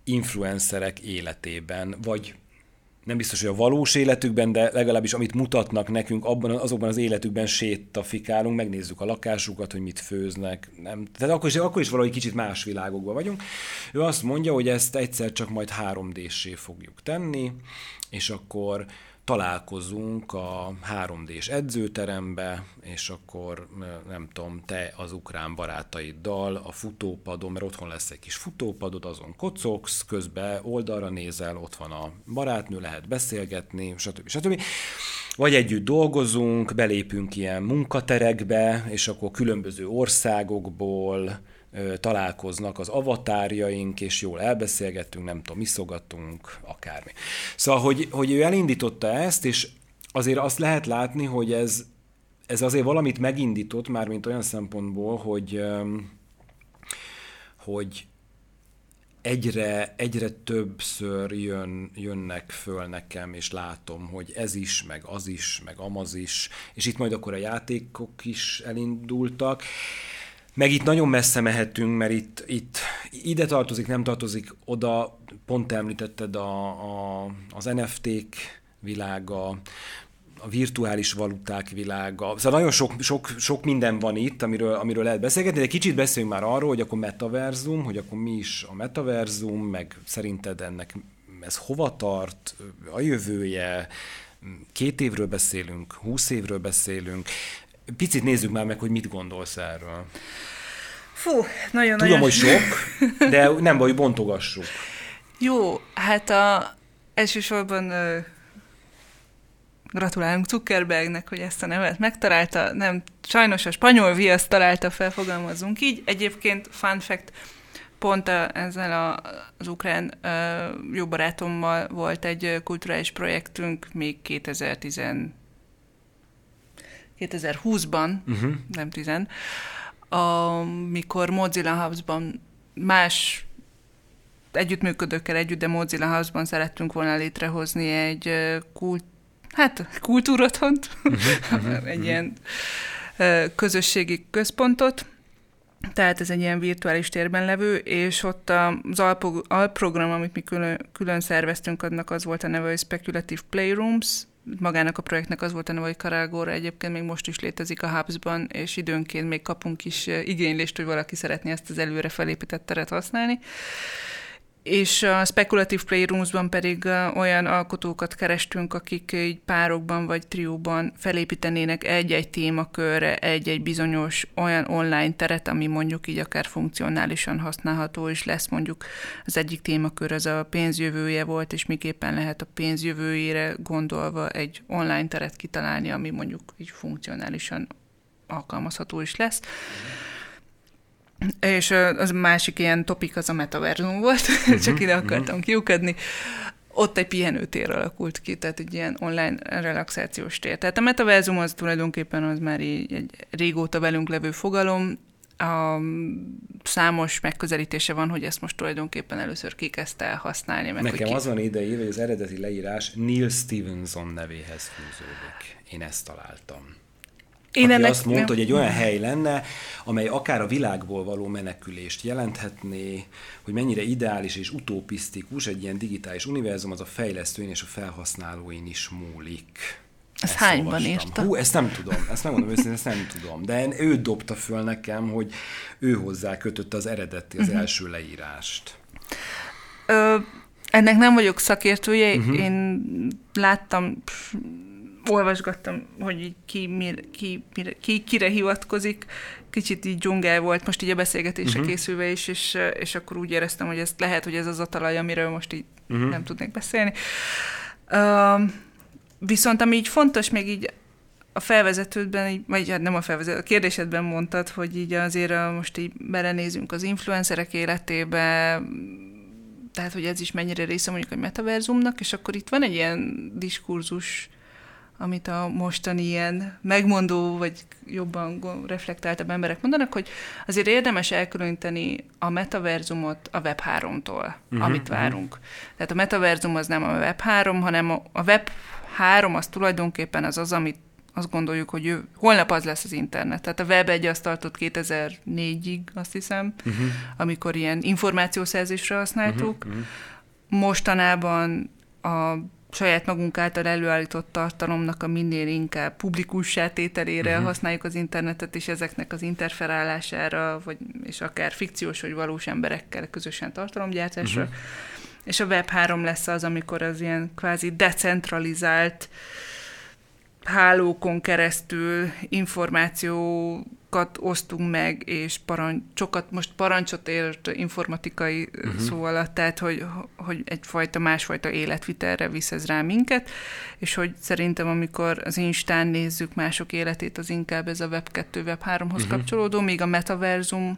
influencerek életében, vagy nem biztos, hogy a valós életükben, de legalábbis amit mutatnak nekünk, abban, azokban az életükben sétafikálunk, megnézzük a lakásukat, hogy mit főznek. Nem. Tehát akkor is, akkor is valahogy kicsit más világokban vagyunk. Ő azt mondja, hogy ezt egyszer csak majd 3D-sé fogjuk tenni, és akkor találkozunk a 3D-s edzőterembe, és akkor nem tudom, te az ukrán barátaiddal a futópadon, mert otthon lesz egy kis futópadod, azon kocogsz, közben oldalra nézel, ott van a barátnő, lehet beszélgetni, stb. stb. Vagy együtt dolgozunk, belépünk ilyen munkaterekbe, és akkor különböző országokból, találkoznak az avatárjaink, és jól elbeszélgettünk, nem tudom, iszogatunk, akármi. Szóval, hogy, hogy ő elindította ezt, és azért azt lehet látni, hogy ez, ez azért valamit megindított már, mint olyan szempontból, hogy, hogy egyre, egyre többször jön, jönnek föl nekem, és látom, hogy ez is, meg az is, meg amaz is, és itt majd akkor a játékok is elindultak, meg itt nagyon messze mehetünk, mert itt, itt ide tartozik, nem tartozik oda, pont említetted a, a, az NFT-k világa, a virtuális valuták világa. Szóval nagyon sok, sok, sok minden van itt, amiről, amiről lehet beszélgetni, de kicsit beszéljünk már arról, hogy akkor metaverzum, hogy akkor mi is a metaverzum, meg szerinted ennek ez hova tart, a jövője, két évről beszélünk, húsz évről beszélünk, Picit nézzük már meg, hogy mit gondolsz erről. Fú, nagyon Tudom, nagyon... hogy sok, de nem baj, bontogassuk. Jó, hát a, elsősorban uh, gratulálunk Zuckerbergnek, hogy ezt a nevet megtalálta. Nem, sajnos a spanyol viasz találta fel, fogalmazunk így. Egyébként, fun fact, pont a, ezzel a, az ukrán uh, jó barátommal volt egy kulturális projektünk még 2010 2020-ban, uh-huh. Mhm. nem 10, amikor Mozilla House-ban más együttműködőkkel együtt, de Mozilla House-ban szerettünk volna létrehozni egy kult, hát kultúrotthont, uh-huh, egy ilyen közösségi központot, tehát ez egy ilyen virtuális térben levő, és ott az alprogram, amit mi külön, külön szerveztünk, annak az volt a neve, hogy Speculative Playrooms, magának a projektnek az volt a neve, hogy Karagóra egyébként még most is létezik a Hubsban, és időnként még kapunk is igénylést, hogy valaki szeretné ezt az előre felépített teret használni és a Speculative Playrooms-ban pedig olyan alkotókat kerestünk, akik így párokban vagy trióban felépítenének egy-egy témakörre egy-egy bizonyos olyan online teret, ami mondjuk így akár funkcionálisan használható is lesz. Mondjuk az egyik témakör az a pénzjövője volt, és miképpen lehet a pénzjövőjére gondolva egy online teret kitalálni, ami mondjuk így funkcionálisan alkalmazható is lesz. Mm. És az másik ilyen topik az a metaverzum volt, uh-huh, csak ide akartam uh-huh. kiukadni. Ott egy pihenőtér alakult ki, tehát egy ilyen online relaxációs tér. Tehát a metaverzum az tulajdonképpen az már így egy régóta velünk levő fogalom, a számos megközelítése van, hogy ezt most tulajdonképpen először kikezdte el használni. Meg Nekem ki... az van ide hogy az eredeti leírás Neil Stevenson nevéhez fűződik. Én ezt találtam. Én aki ennek azt mondta, nem. hogy egy olyan hely lenne, amely akár a világból való menekülést jelenthetné, hogy mennyire ideális és utopisztikus egy ilyen digitális univerzum, az a fejlesztőin és a felhasználóin is múlik. Ezt, ezt hányban írta? Hú, ezt nem tudom, ezt megmondom őszintén, ezt nem tudom. De ő dobta föl nekem, hogy ő hozzá kötötte az eredeti, az uh-huh. első leírást. Ö, ennek nem vagyok szakértője, uh-huh. én láttam olvasgattam, hogy ki, mir, ki, mire, ki kire hivatkozik, kicsit így dzsungel volt most így a beszélgetésre uh-huh. készülve is, és, és akkor úgy éreztem, hogy ez lehet, hogy ez az a talaj, amiről most így uh-huh. nem tudnék beszélni. Uh, viszont ami így fontos még így a felvezetődben, így, vagy hát nem a felvezető, a kérdésedben mondtad, hogy így azért a, most így belenézünk az influencerek életébe, tehát hogy ez is mennyire része mondjuk a metaverzumnak, és akkor itt van egy ilyen diskurzus, amit a mostani ilyen megmondó, vagy jobban reflektáltabb emberek mondanak, hogy azért érdemes elkülöníteni a metaverzumot a Web3-tól, uh-huh, amit mhm. várunk. Uh-huh. Tehát a metaverzum az nem a Web3, hanem a, a Web3 az tulajdonképpen az az, amit azt gondoljuk, hogy ő, holnap az lesz az internet. Tehát a web egy azt tartott 2004-ig, azt hiszem, uh-huh. amikor ilyen információszerzésre használtuk. Uh-huh. Mostanában a saját magunk által előállított tartalomnak a minél inkább publikus tételére uh-huh. használjuk az internetet, és ezeknek az interferálására, vagy, és akár fikciós vagy valós emberekkel közösen tartalomgyártásra. Uh-huh. És a Web3 lesz az, amikor az ilyen kvázi decentralizált hálókon keresztül információkat osztunk meg, és parancsokat, most parancsot ért informatikai uh-huh. szó alatt, tehát hogy, hogy egyfajta másfajta életvitelre visz ez rá minket, és hogy szerintem amikor az Instán nézzük mások életét, az inkább ez a Web2, Web3-hoz uh-huh. kapcsolódó, míg a metaverzum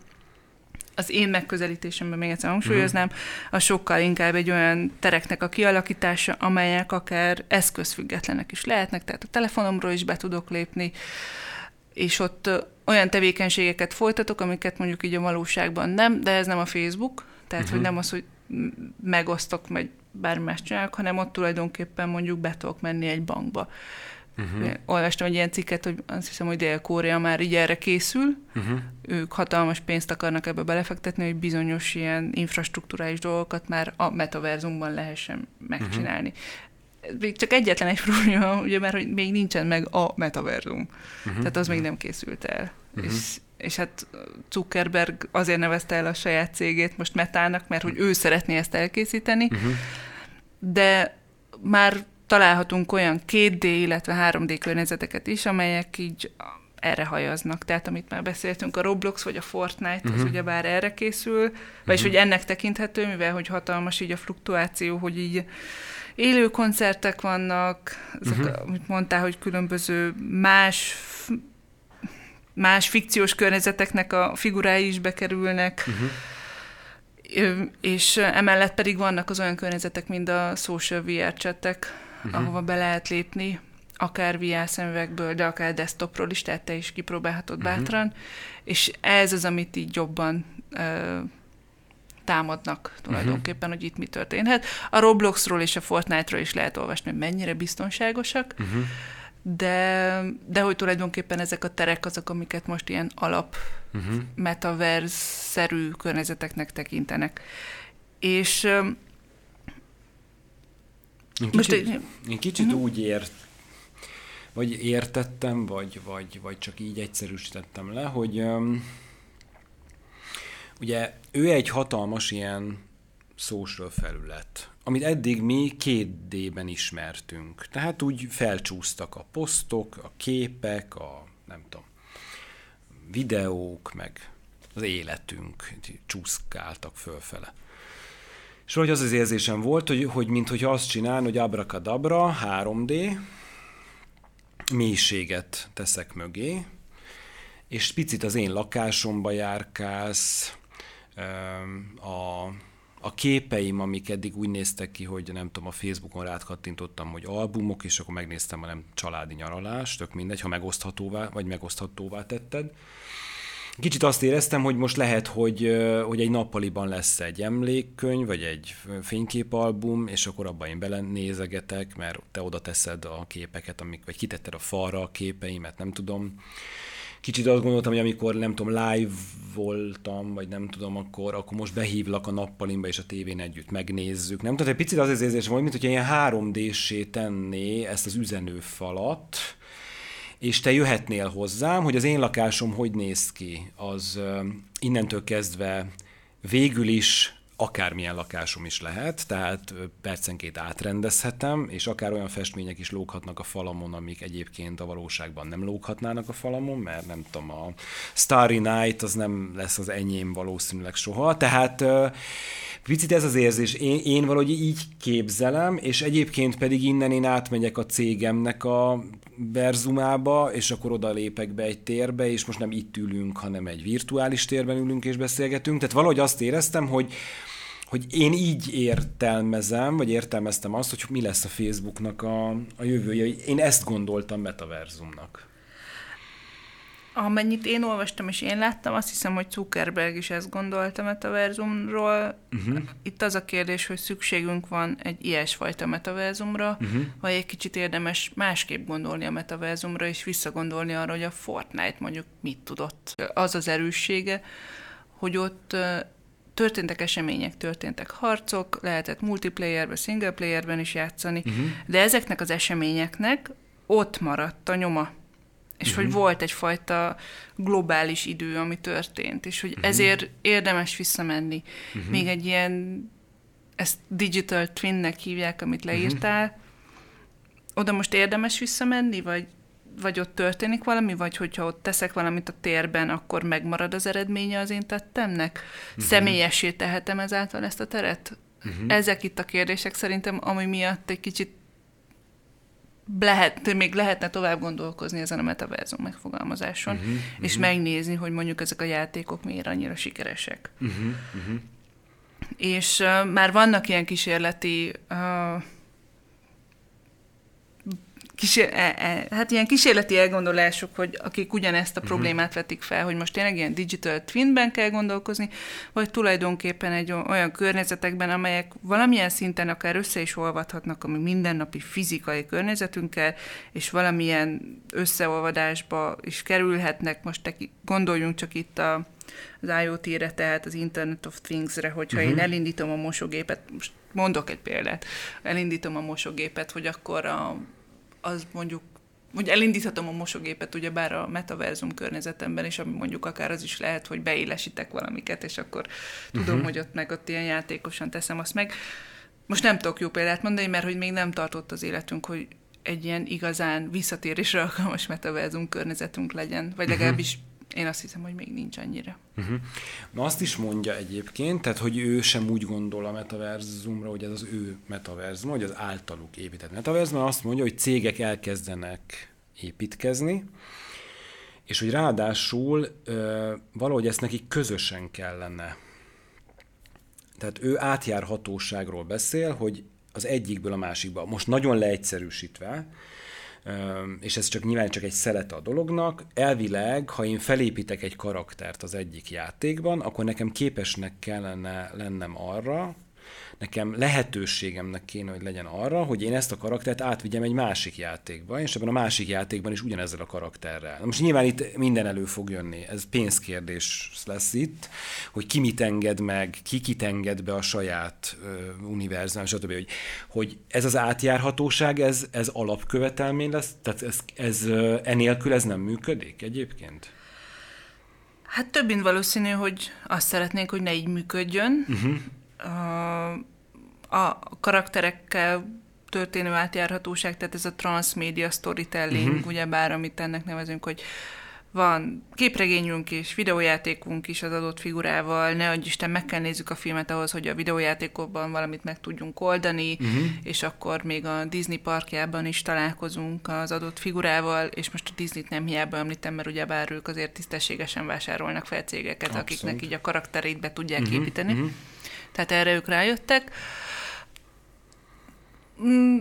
az én megközelítésemben még egyszer hangsúlyoznám, a sokkal inkább egy olyan tereknek a kialakítása, amelyek akár eszközfüggetlenek is lehetnek, tehát a telefonomról is be tudok lépni, és ott olyan tevékenységeket folytatok, amiket mondjuk így a valóságban nem, de ez nem a Facebook, tehát uh-huh. hogy nem az, hogy megosztok, vagy bármi más csinálok, hanem ott tulajdonképpen mondjuk be tudok menni egy bankba. Uh-huh. Olvastam egy ilyen cikket, hogy azt hiszem, hogy Dél-Korea már így erre készül. Uh-huh. Ők hatalmas pénzt akarnak ebbe belefektetni, hogy bizonyos ilyen infrastruktúrális dolgokat már a metaverzumban lehessen megcsinálni. Uh-huh. Még csak egyetlen egy probléma, ugye, mert hogy még nincsen meg a metaverzum. Uh-huh. Tehát az még nem készült el. Uh-huh. És, és hát Zuckerberg azért nevezte el a saját cégét most metának, mert hogy ő szeretné ezt elkészíteni, uh-huh. de már találhatunk olyan 2D, illetve 3D környezeteket is, amelyek így erre hajaznak. Tehát amit már beszéltünk, a Roblox vagy a Fortnite, uh-huh. az mhm. ugyebár erre készül, vagyis uh-huh. hogy ennek tekinthető, mivel hogy hatalmas így a fluktuáció, hogy így élő koncertek vannak, ezek, uh-huh. amit mondtál, hogy különböző más más fikciós környezeteknek a figurái is bekerülnek, uh-huh. és emellett pedig vannak az olyan környezetek, mint a social VR csetek, uh-huh. ahova be lehet lépni, akár VR szemüvegből, de akár desktopról is, tehát te is kipróbálhatod uh-huh. bátran, és ez az, amit így jobban ö, támadnak tulajdonképpen, uh-huh. hogy itt mi történhet. A Robloxról és a Fortnite-ról is lehet olvasni, hogy mennyire biztonságosak, uh-huh. de, de hogy tulajdonképpen ezek a terek azok, amiket most ilyen alap uh-huh. metaverse-szerű környezeteknek tekintenek. És én kicsit, most én kicsit uh-huh. úgy ért, vagy értettem, vagy, vagy, vagy csak így egyszerűsítettem le, hogy um, ugye ő egy hatalmas ilyen social felület, amit eddig mi két D-ben ismertünk. Tehát úgy felcsúsztak a posztok, a képek, a nem tudom, videók, meg az életünk csúszkáltak fölfele. És hogy az az érzésem volt, hogy, hogy mintha azt csinálni, hogy abrakadabra, 3D, mélységet teszek mögé, és picit az én lakásomba járkálsz, a, a képeim, amik eddig úgy néztek ki, hogy nem tudom, a Facebookon rátkattintottam, hogy albumok, és akkor megnéztem a nem családi nyaralást, tök mindegy, ha megoszthatóvá, vagy megoszthatóvá tetted. Kicsit azt éreztem, hogy most lehet, hogy, hogy egy nappaliban lesz egy emlékkönyv, vagy egy fényképalbum, és akkor abban én belenézegetek, mert te oda teszed a képeket, amik, vagy kitetted a falra a képeimet, nem tudom. Kicsit azt gondoltam, hogy amikor nem tudom, live voltam, vagy nem tudom, akkor, akkor most behívlak a nappalimba, és a tévén együtt megnézzük. Nem tudom, egy picit az az érzés volt, mint hogy ilyen 3D-sé tenné ezt az üzenőfalat, és te jöhetnél hozzám, hogy az én lakásom hogy néz ki, az innentől kezdve végül is akármilyen lakásom is lehet, tehát percenként átrendezhetem, és akár olyan festmények is lóghatnak a falamon, amik egyébként a valóságban nem lóghatnának a falamon, mert nem tudom, a Starry Night az nem lesz az enyém valószínűleg soha, tehát Picit ez az érzés, én, én valahogy így képzelem, és egyébként pedig innen én átmegyek a cégemnek a verzumába, és akkor oda lépek be egy térbe, és most nem itt ülünk, hanem egy virtuális térben ülünk és beszélgetünk. Tehát valahogy azt éreztem, hogy, hogy én így értelmezem, vagy értelmeztem azt, hogy mi lesz a Facebooknak a, a jövője. Én ezt gondoltam metaverzumnak. Amennyit én olvastam és én láttam, azt hiszem, hogy Zuckerberg is ezt gondolta metaverzumról. Uh-huh. Itt az a kérdés, hogy szükségünk van egy ilyesfajta metaverzumra, uh-huh. vagy egy kicsit érdemes másképp gondolni a metaverzumra, és visszagondolni arra, hogy a Fortnite mondjuk mit tudott. Az az erőssége, hogy ott történtek események, történtek harcok, lehetett multiplayerben, single playerben is játszani, uh-huh. de ezeknek az eseményeknek ott maradt a nyoma és uh-huh. hogy volt egyfajta globális idő, ami történt, és hogy uh-huh. ezért érdemes visszamenni. Uh-huh. Még egy ilyen, ezt digital twinnek hívják, amit leírtál, uh-huh. oda most érdemes visszamenni, vagy, vagy ott történik valami, vagy hogyha ott teszek valamit a térben, akkor megmarad az eredménye az én tettemnek? Uh-huh. Személyessé tehetem ezáltal ezt a teret? Uh-huh. Ezek itt a kérdések szerintem, ami miatt egy kicsit lehet, még lehetne tovább gondolkozni ezen a metaverzum megfogalmazáson, uh-huh, és uh-huh. megnézni, hogy mondjuk ezek a játékok miért annyira sikeresek. Uh-huh, uh-huh. És uh, már vannak ilyen kísérleti uh, kísér, e, e, hát ilyen kísérleti elgondolások, hogy akik ugyanezt a uh-huh. problémát vetik fel, hogy most tényleg ilyen digital twinben kell gondolkozni, vagy tulajdonképpen egy olyan környezetekben, amelyek valamilyen szinten akár össze is olvadhatnak a mi mindennapi fizikai környezetünkkel, és valamilyen összeolvadásba is kerülhetnek. Most teki, gondoljunk csak itt a, az IoT-re, tehát az Internet of Things-re, hogyha uh-huh. én elindítom a mosógépet, most mondok egy példát, elindítom a mosógépet, hogy akkor a az mondjuk hogy elindíthatom a mosógépet ugye bár a metaverzum környezetemben, és ami mondjuk akár az is lehet, hogy beélesítek valamiket, és akkor tudom, uh-huh. hogy ott meg ott ilyen játékosan teszem azt meg. Most nem tudok jó példát mondani, mert hogy még nem tartott az életünk, hogy egy ilyen igazán visszatérésre alkalmas metaverzum környezetünk legyen, vagy mhm. legalábbis uh-huh én azt hiszem, hogy még nincs annyira. Uh-huh. Azt is mondja egyébként, tehát hogy ő sem úgy gondol a metaverzumra, hogy ez az ő metaverzum, hogy az általuk épített metaverzum, azt mondja, hogy cégek elkezdenek építkezni, és hogy ráadásul ö, valahogy ezt nekik közösen kellene. Tehát ő átjárhatóságról beszél, hogy az egyikből a másikba. Most nagyon leegyszerűsítve, és ez csak nyilván csak egy szelete a dolognak. Elvileg, ha én felépítek egy karaktert az egyik játékban, akkor nekem képesnek kellene lennem arra, nekem lehetőségemnek kéne, hogy legyen arra, hogy én ezt a karaktert átvigyem egy másik játékba, és ebben a másik játékban is ugyanezzel a karakterrel. Most nyilván itt minden elő fog jönni, ez pénzkérdés lesz itt, hogy ki mit enged meg, ki kit enged be a saját uh, univerzum, stb. Hogy, hogy ez az átjárhatóság, ez, ez alapkövetelmény lesz, tehát ez, ez enélkül ez nem működik egyébként? Hát több mint valószínű, hogy azt szeretnénk, hogy ne így működjön. Uh-huh. A, karakterekkel történő átjárhatóság, tehát ez a transmedia storytelling, uh-huh. ugyebár, amit ennek nevezünk, hogy van képregényünk is, videójátékunk is az adott figurával, ne adj Isten, meg kell nézzük a filmet ahhoz, hogy a videójátékokban valamit meg tudjunk oldani, uh-huh. és akkor még a Disney parkjában is találkozunk az adott figurával, és most a Disney-t nem hiába említem, mert ugyebár ők azért tisztességesen vásárolnak fel cégeket, Abszolút. akiknek így a karakterét be tudják uh-huh. építeni. Uh-huh. Tehát erre ők rájöttek. Mm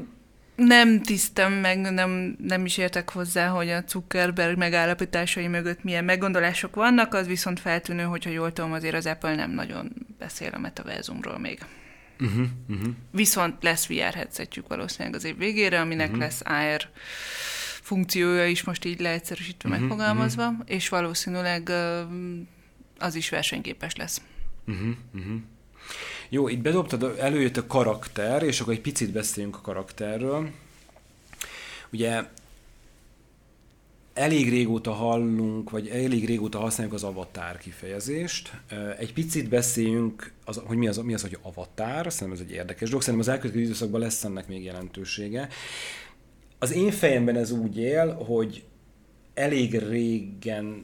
nem tisztem meg, nem, nem is értek hozzá, hogy a Zuckerberg megállapításai mögött milyen meggondolások vannak, az viszont feltűnő, hogyha jól tudom, azért az Apple nem nagyon beszél a metaverzumról még. Uh-huh, uh-huh. Viszont lesz VR headsetjük valószínűleg az év végére, aminek uh-huh. lesz AR funkciója is most így leegyszerűsítve uh-huh, megfogalmazva, uh-huh. és valószínűleg az is versenyképes lesz. Uh-huh, uh-huh. Jó, itt bedobtad, előjött a karakter, és akkor egy picit beszéljünk a karakterről. Ugye elég régóta hallunk, vagy elég régóta használjuk az avatár kifejezést. Egy picit beszéljünk, az, hogy mi az, mi az, hogy avatár, szerintem ez egy érdekes dolog, szerintem az elkövetkező időszakban lesz ennek még jelentősége. Az én fejemben ez úgy él, hogy elég régen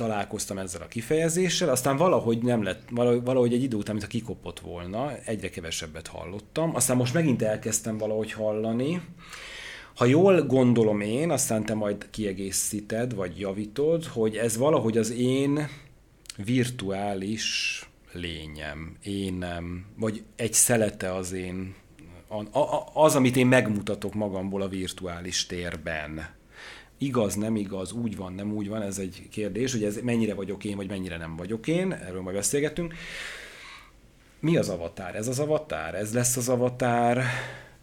találkoztam ezzel a kifejezéssel, aztán valahogy nem lett, valahogy egy idő után, mintha kikopott volna, egyre kevesebbet hallottam, aztán most megint elkezdtem valahogy hallani, ha jól gondolom én, aztán te majd kiegészíted, vagy javítod, hogy ez valahogy az én virtuális lényem, énem, vagy egy szelete az én, az, amit én megmutatok magamból a virtuális térben igaz, nem igaz, úgy van, nem úgy van, ez egy kérdés, hogy ez mennyire vagyok én, vagy mennyire nem vagyok én, erről majd beszélgetünk. Mi az avatár? Ez az avatár? Ez lesz az avatár?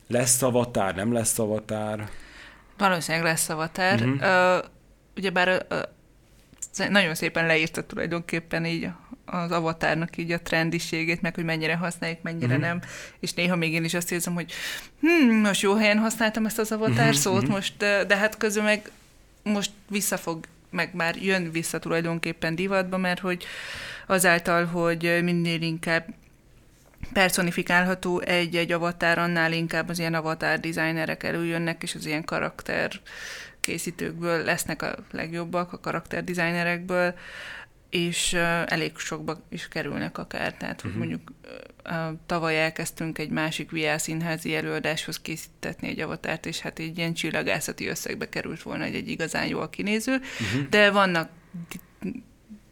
Lesz avatár? Nem lesz avatár? Valószínűleg lesz avatár. Uh-huh. Uh, ugyebár uh, nagyon szépen leírta tulajdonképpen így az avatárnak így a trendiségét, meg hogy mennyire használjuk, mennyire uh-huh. nem, és néha még én is azt érzem, hogy hm, most jó helyen használtam ezt az avatár uh-huh. szót, most, de, de hát közül meg most visszafog, meg már jön vissza tulajdonképpen divatba, mert hogy azáltal, hogy minél inkább personifikálható egy-egy avatár, annál inkább az ilyen avatár designerek előjönnek, és az ilyen karakter készítőkből lesznek a legjobbak, a karakter designerekből, és elég sokba is kerülnek akár. Tehát, hogy uh-huh. mondjuk tavaly elkezdtünk egy másik VR színházi előadáshoz készítetni egy avatárt, és hát egy ilyen csillagászati összegbe került volna egy, egy igazán jól kinéző, uh-huh. de vannak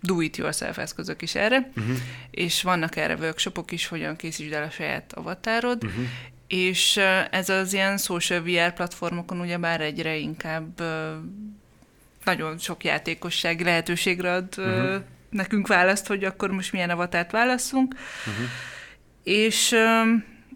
do-it-yourself eszközök is erre, uh-huh. és vannak erre workshopok is, hogyan készítsd el a saját avatárod, uh-huh. és ez az ilyen social VR platformokon ugyebár egyre inkább nagyon sok játékosság lehetőségre ad uh-huh. nekünk választ, hogy akkor most milyen avatárt válaszunk. Uh-huh. És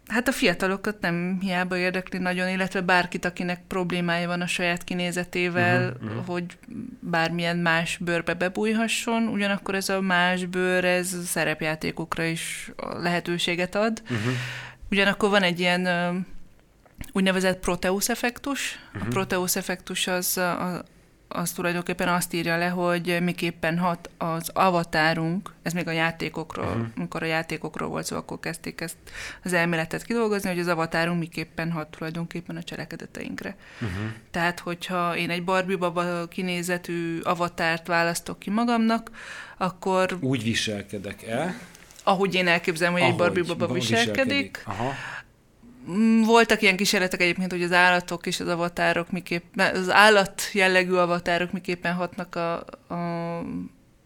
hát a fiatalokat nem hiába érdekli nagyon, illetve bárkit, akinek problémája van a saját kinézetével, uh-huh, uh-huh. hogy bármilyen más bőrbe bebújhasson, ugyanakkor ez a más bőr, ez szerepjátékokra is lehetőséget ad. Uh-huh. Ugyanakkor van egy ilyen úgynevezett Proteus effektus. Uh-huh. A Proteus effektus az a, az tulajdonképpen azt írja le, hogy miképpen hat az avatárunk, ez még a játékokról, uh-huh. amikor a játékokról volt szó, akkor kezdték ezt az elméletet kidolgozni, hogy az avatárunk miképpen hat tulajdonképpen a cselekedeteinkre. Uh-huh. Tehát, hogyha én egy Barbie baba kinézetű avatárt választok ki magamnak, akkor... Úgy viselkedek el? Ahogy én elképzelem, hogy Ahogy egy Barbie baba viselkedik, viselkedik. Aha voltak ilyen kísérletek egyébként, hogy az állatok és az avatárok miképpen, az állat jellegű avatárok miképpen hatnak a, a,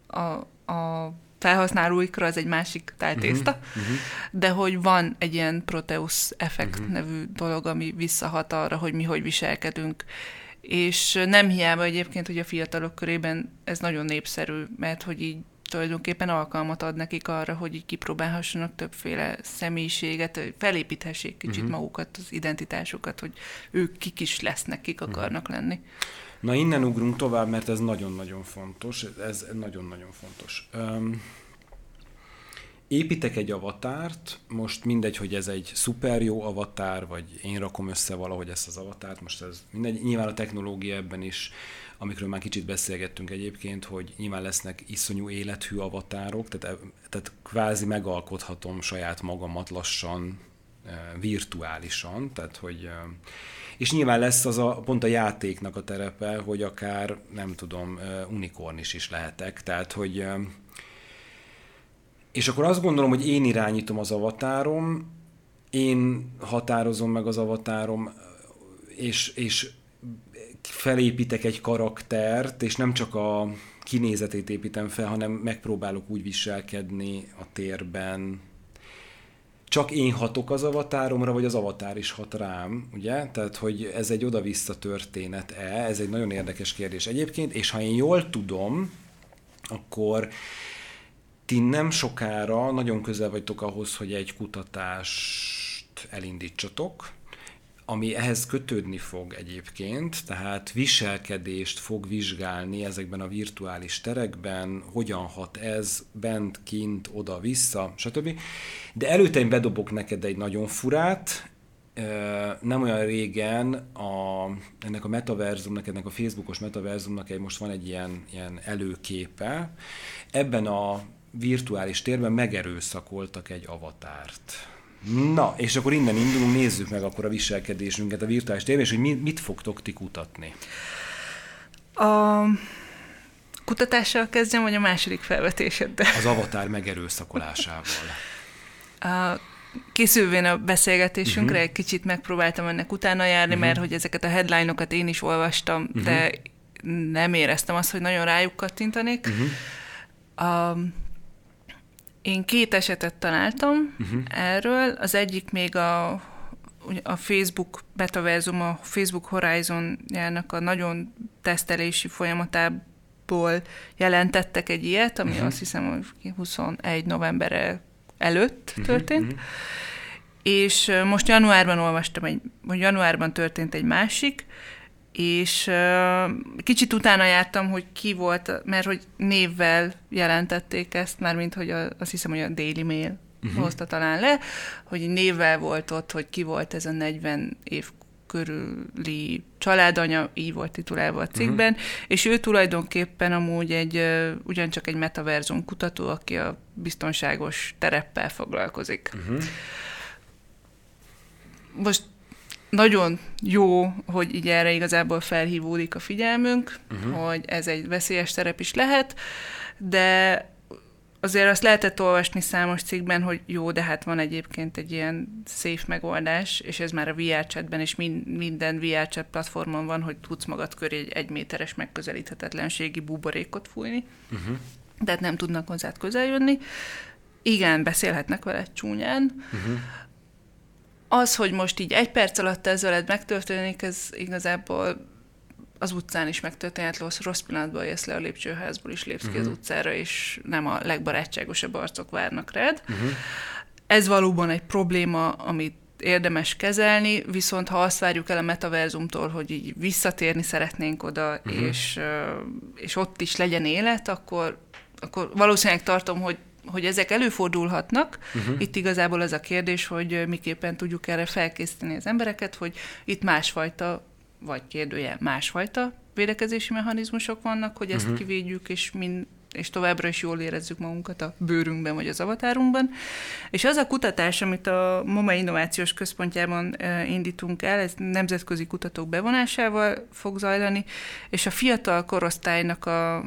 a, a felhasználóikra, az egy másik tájtészta, uh-huh, uh-huh. de hogy van egy ilyen Proteus effekt uh-huh. nevű dolog, ami visszahat arra, hogy mi hogy viselkedünk. És nem hiába egyébként, hogy a fiatalok körében ez nagyon népszerű, mert hogy így tulajdonképpen alkalmat ad nekik arra, hogy így kipróbálhassanak többféle személyiséget, felépíthessék kicsit uh-huh. magukat, az identitásukat, hogy ők kik is lesznek, kik mhm. akarnak uh-huh. lenni. Na innen ugrunk tovább, mert ez nagyon-nagyon fontos, ez nagyon-nagyon fontos. Um, építek egy avatárt, most mindegy, hogy ez egy szuper jó avatár, vagy én rakom össze valahogy ezt az avatárt, most ez mindegy, nyilván a technológia ebben is, amikről már kicsit beszélgettünk egyébként, hogy nyilván lesznek iszonyú élethű avatárok, tehát, tehát kvázi megalkothatom saját magamat lassan, eh, virtuálisan, tehát hogy eh, és nyilván lesz az a, pont a játéknak a terepe, hogy akár, nem tudom, unikornis is lehetek, tehát hogy és akkor azt gondolom, hogy én irányítom az avatárom, én határozom meg az avatárom, és, és felépítek egy karaktert, és nem csak a kinézetét építem fel, hanem megpróbálok úgy viselkedni a térben, csak én hatok az avatáromra, vagy az avatár is hat rám, ugye? Tehát, hogy ez egy oda-vissza történet-e, ez egy nagyon érdekes kérdés egyébként, és ha én jól tudom, akkor ti nem sokára nagyon közel vagytok ahhoz, hogy egy kutatást elindítsatok, ami ehhez kötődni fog egyébként, tehát viselkedést fog vizsgálni ezekben a virtuális terekben, hogyan hat ez bent, kint, oda-vissza, stb. De előtte én bedobok neked egy nagyon furát, nem olyan régen a, ennek a metaverzumnak, ennek a Facebookos metaverzumnak egy, most van egy ilyen, ilyen előképe. Ebben a virtuális térben megerőszakoltak egy avatárt. Na, és akkor innen indulunk, nézzük meg akkor a viselkedésünket a virtuális térben, és hogy mit fogtok ti kutatni? A kutatással kezdjem, vagy a második felvetéseddel? Az avatár megerőszakolásával. A készülvén a beszélgetésünkre uh-huh. egy kicsit megpróbáltam ennek utána járni, uh-huh. mert hogy ezeket a headline-okat én is olvastam, uh-huh. de nem éreztem azt, hogy nagyon rájuk kattintanék. Uh-huh. A, én két esetet találtam uh-huh. erről. Az egyik még a, a Facebook metaverzum, a Facebook Horizon-jának a nagyon tesztelési folyamatából jelentettek egy ilyet, ami uh-huh. azt hiszem, hogy 21 novembere előtt uh-huh. történt. Uh-huh. És most januárban olvastam, egy, hogy januárban történt egy másik, és kicsit utána jártam, hogy ki volt, mert hogy névvel jelentették ezt, már mint hogy a, azt hiszem, hogy a Daily Mail uh-huh. hozta talán le, hogy névvel volt ott, hogy ki volt ez a 40 év körüli családanya, így volt titulálva a cikkben, uh-huh. és ő tulajdonképpen amúgy egy, ugyancsak egy metaverzum kutató, aki a biztonságos tereppel foglalkozik. Uh-huh. Most nagyon jó, hogy így erre igazából felhívódik a figyelmünk, uh-huh. hogy ez egy veszélyes terep is lehet, de azért azt lehetett olvasni számos cikkben, hogy jó, de hát van egyébként egy ilyen safe megoldás, és ez már a VR chatben és minden VR chat platformon van, hogy tudsz magad köré egy egyméteres megközelíthetetlenségi buborékot fújni. Uh-huh. Tehát nem tudnak hozzád közel jönni. Igen, beszélhetnek veled csúnyán. Uh-huh az, hogy most így egy perc alatt ez veled megtörténik, ez igazából az utcán is megtörténhet, rossz, rossz pillanatban jössz le a lépcsőházból, is lépsz uh-huh. ki az mhm. utcára, és nem a legbarátságosabb arcok várnak rád. Uh-huh. Ez valóban egy probléma, amit érdemes kezelni, viszont ha azt várjuk el a metaverzumtól, hogy így visszatérni szeretnénk oda, uh-huh. és, és ott is legyen élet, akkor, akkor valószínűleg tartom, hogy hogy ezek előfordulhatnak. Uh-huh. Itt igazából az a kérdés, hogy miképpen tudjuk erre felkészíteni az embereket, hogy itt másfajta, vagy kérdője másfajta védekezési mechanizmusok vannak, hogy ezt uh-huh. kivédjük, és mind és továbbra is jól érezzük magunkat a bőrünkben vagy az avatárunkban. És az a kutatás, amit a MOMA Innovációs Központjában indítunk el, ez nemzetközi kutatók bevonásával fog zajlani, és a fiatal korosztálynak a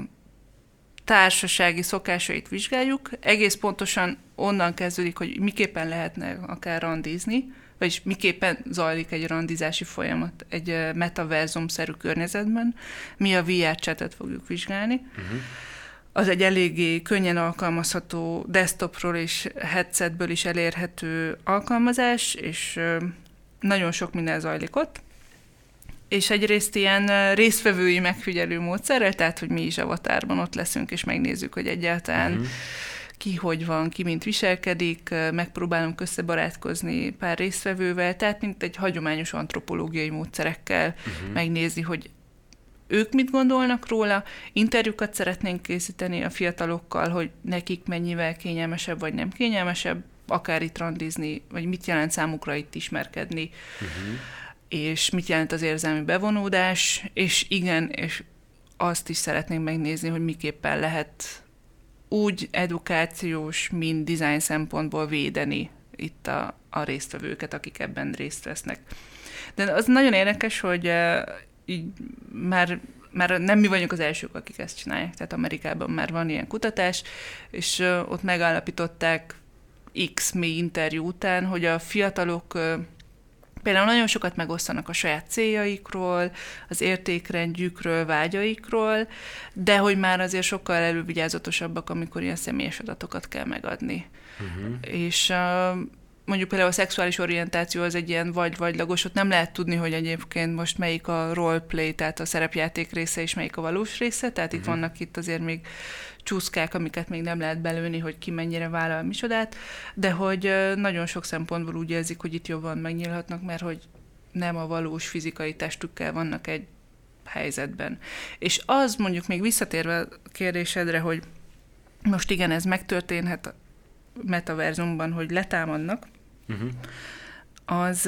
társasági szokásait vizsgáljuk, egész pontosan onnan kezdődik, hogy miképpen lehetne akár randizni, vagyis miképpen zajlik egy randizási folyamat egy metaverzum-szerű környezetben. Mi a VR chatet fogjuk vizsgálni. Uh-huh. Az egy eléggé könnyen alkalmazható desktopról és headsetből is elérhető alkalmazás, és nagyon sok minden zajlik ott. És egyrészt ilyen résztvevői megfigyelő módszerrel, tehát hogy mi is avatárban ott leszünk, és megnézzük, hogy egyáltalán uh-huh. ki hogy van, ki mint viselkedik, megpróbálunk összebarátkozni pár résztvevővel, tehát mint egy hagyományos antropológiai módszerekkel uh-huh. megnézni, hogy ők mit gondolnak róla, interjúkat szeretnénk készíteni a fiatalokkal, hogy nekik mennyivel kényelmesebb vagy nem kényelmesebb, akár itt randizni, vagy mit jelent számukra itt ismerkedni, uh-huh. És mit jelent az érzelmi bevonódás, és igen, és azt is szeretnénk megnézni, hogy miképpen lehet úgy edukációs, mint design szempontból védeni itt a, a résztvevőket, akik ebben részt vesznek. De az nagyon érdekes, hogy így már, már nem mi vagyunk az elsők, akik ezt csinálják, tehát Amerikában már van ilyen kutatás, és ott megállapították X mély interjú után, hogy a fiatalok például nagyon sokat megosztanak a saját céljaikról, az értékrendjükről, vágyaikról, de hogy már azért sokkal elővigyázatosabbak, amikor ilyen személyes adatokat kell megadni. Uh-huh. És mondjuk például a szexuális orientáció az egy ilyen vagy-vagylagos, ott nem lehet tudni, hogy egyébként most melyik a roleplay, tehát a szerepjáték része, és melyik a valós része, tehát uh-huh. itt mhm. vannak itt azért még csúszkák, amiket még nem lehet belőni, hogy ki mennyire vállal micsodát, de hogy nagyon sok szempontból úgy érzik, hogy itt jobban megnyílhatnak, mert hogy nem a valós fizikai testükkel vannak egy helyzetben. És az mondjuk még visszatérve a kérdésedre, hogy most igen, ez megtörténhet metaverzumban, hogy letámadnak, uh-huh. az,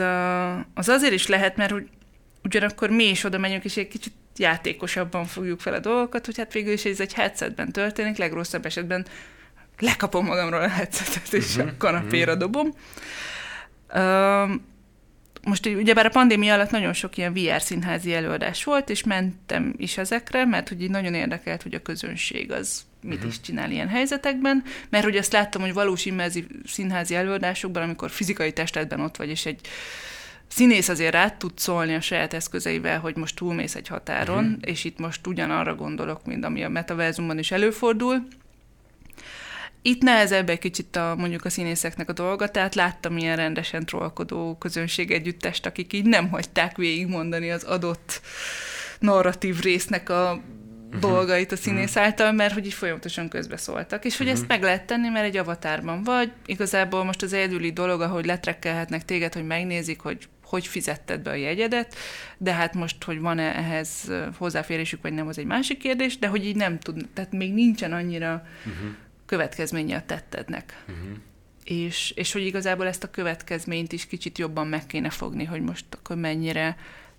az azért is lehet, mert hogy ugyanakkor mi is oda menjünk, és egy kicsit játékosabban fogjuk fel a dolgokat, hogy hát végül is ez egy headsetben történik, legrosszabb esetben lekapom magamról a headsetet, és uh-huh. a kanapéra uh-huh. dobom. Uh, most ugyebár a pandémia alatt nagyon sok ilyen VR színházi előadás volt, és mentem is ezekre, mert hogy így nagyon érdekelt, hogy a közönség az mit uh-huh. is csinál ilyen helyzetekben, mert hogy azt láttam, hogy valós immerzív színházi előadásokban, amikor fizikai testetben ott vagy, és egy színész azért rá tud szólni a saját eszközeivel, hogy most túlmész egy határon, uh-huh. és itt most ugyanarra gondolok, mint ami a metaverzumban is előfordul. Itt nehezebb egy kicsit a, mondjuk a színészeknek a dolga, tehát láttam ilyen rendesen trollkodó közönség együttest, akik így nem hagyták végigmondani az adott narratív résznek a. dolgait a színész uh-huh. által, mert hogy így folyamatosan közbeszóltak. És hogy uh-huh. ezt meg lehet tenni, mert egy avatárban vagy. Igazából most az egyedüli dolog, ahogy letrekkelhetnek téged, hogy megnézik, hogy hogy fizetted be a jegyedet, de hát most, hogy van-e ehhez hozzáférésük, vagy nem, az egy másik kérdés, de hogy így nem tud, tehát még nincsen annyira uh-huh. következménye a tettednek. Uh-huh. És, és hogy igazából ezt a következményt is kicsit jobban meg kéne fogni, hogy most akkor mennyire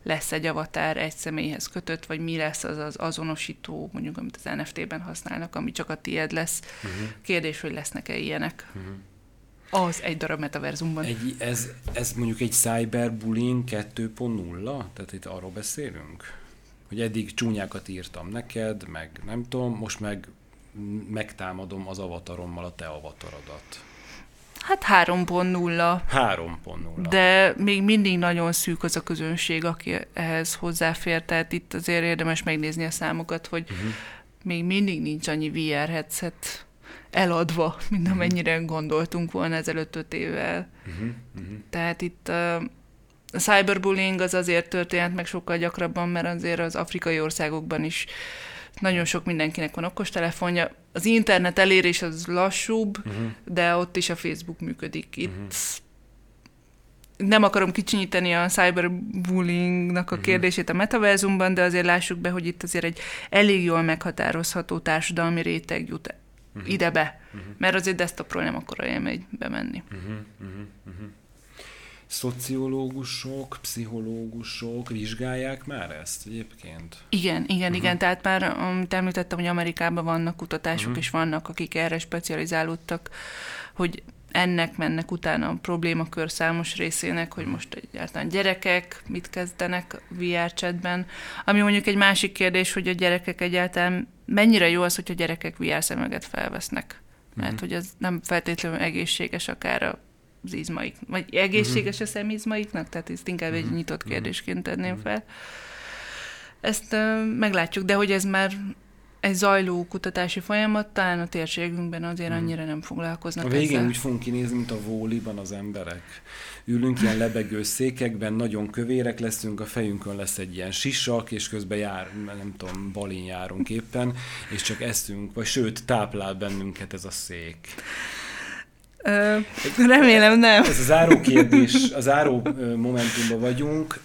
lesz egy avatár egy személyhez kötött, vagy mi lesz az az azonosító, mondjuk, amit az NFT-ben használnak, ami csak a tied lesz. Uh-huh. Kérdés, hogy lesznek-e ilyenek. Uh-huh. Az egy darab metaverzumban. Egy, ez, ez mondjuk egy cyberbullying 2.0? Tehát itt arról beszélünk? Hogy eddig csúnyákat írtam neked, meg nem tudom, most meg megtámadom az avatarommal a te avatarodat. Hát 3.0. 3.0. De még mindig nagyon szűk az a közönség, aki ehhez hozzáfér, tehát itt azért érdemes megnézni a számokat, hogy uh-huh. még mindig nincs annyi VR headset eladva, mint uh-huh. amennyire gondoltunk volna ezelőtt öt évvel. Uh-huh. Uh-huh. Tehát itt a, a cyberbullying az azért történt meg sokkal gyakrabban, mert azért az afrikai országokban is nagyon sok mindenkinek van okostelefonja. Az internet elérés az lassúbb, uh-huh. de ott is a Facebook működik. Itt uh-huh. nem akarom kicsinyíteni a cyberbullyingnak a uh-huh. kérdését a metaverzumban, de azért lássuk be, hogy itt azért egy elég jól meghatározható társadalmi réteg jut uh-huh. ide be. Uh-huh. Mert azért desktopról nem akkor élmény bemenni. Uh-huh. Uh-huh. Uh-huh. Szociológusok, pszichológusok vizsgálják már ezt egyébként? Igen, igen, uh-huh. igen. Tehát már, amit említettem, hogy Amerikában vannak kutatások, uh-huh. és vannak, akik erre specializálódtak, hogy ennek mennek utána a problémakör számos részének, hogy most egyáltalán gyerekek mit kezdenek VR chatben, ami mondjuk egy másik kérdés, hogy a gyerekek egyáltalán mennyire jó az, hogy a gyerekek VR szemüveget felvesznek. Mert uh-huh. hogy ez nem feltétlenül egészséges akár az izmaik, vagy egészséges uh-huh. a szemizmaiknak, tehát ezt inkább uh-huh. egy nyitott kérdésként tenném fel. Ezt uh, meglátjuk, de hogy ez már egy zajló kutatási folyamat, talán a térségünkben azért annyira nem foglalkoznak A végén ezzel. úgy fogunk kinézni, mint a vóliban az emberek. Ülünk ilyen lebegő székekben, nagyon kövérek leszünk, a fejünkön lesz egy ilyen sisak, és közben jár, nem tudom, balin járunk éppen, és csak eszünk, vagy sőt, táplál bennünket ez a szék. Remélem nem. Ez a záró kérdés, a záró momentumban vagyunk.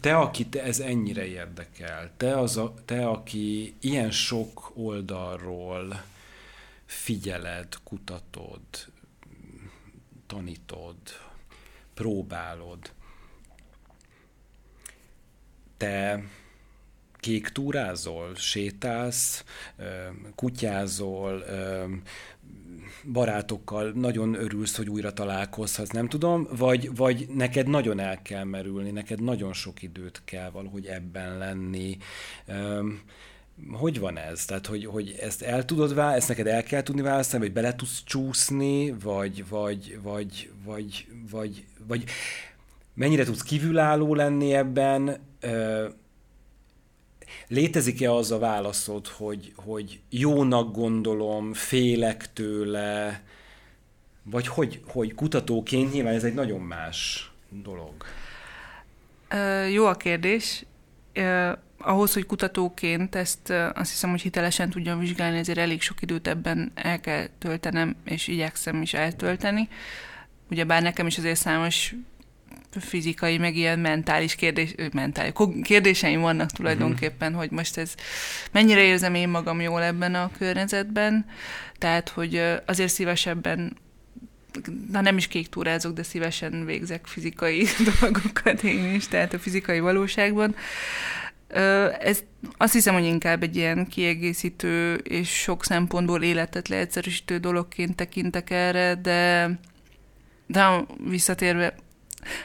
Te, aki te ez ennyire érdekel, te, az a, te, aki ilyen sok oldalról figyeled, kutatod, tanítod, próbálod, te kék túrázol, sétálsz, kutyázol, barátokkal nagyon örülsz, hogy újra találkozhatsz, nem tudom, vagy, vagy neked nagyon el kell merülni, neked nagyon sok időt kell valahogy ebben lenni. hogy van ez? Tehát, hogy, hogy ezt el tudod választani, ezt neked el kell tudni választani, vagy bele tudsz csúszni, vagy, vagy, vagy, vagy, vagy, vagy mennyire tudsz kívülálló lenni ebben, Létezik-e az a válaszod, hogy, hogy jónak gondolom, félek tőle, vagy hogy, hogy kutatóként nyilván ez egy nagyon más dolog? Uh, jó a kérdés. Uh, ahhoz, hogy kutatóként ezt azt hiszem, hogy hitelesen tudjam vizsgálni, ezért elég sok időt ebben el kell töltenem, és igyekszem is eltölteni. Ugyebár nekem is azért számos fizikai, meg ilyen mentális kérdés, mentális, kérdéseim vannak tulajdonképpen, uh-huh. hogy most ez mennyire érzem én magam jól ebben a környezetben, tehát, hogy azért szívesebben na nem is kék túrázok, de szívesen végzek fizikai dolgokat én is, tehát a fizikai valóságban. Ez azt hiszem, hogy inkább egy ilyen kiegészítő és sok szempontból életet leegyszerűsítő dologként tekintek erre, de, de visszatérve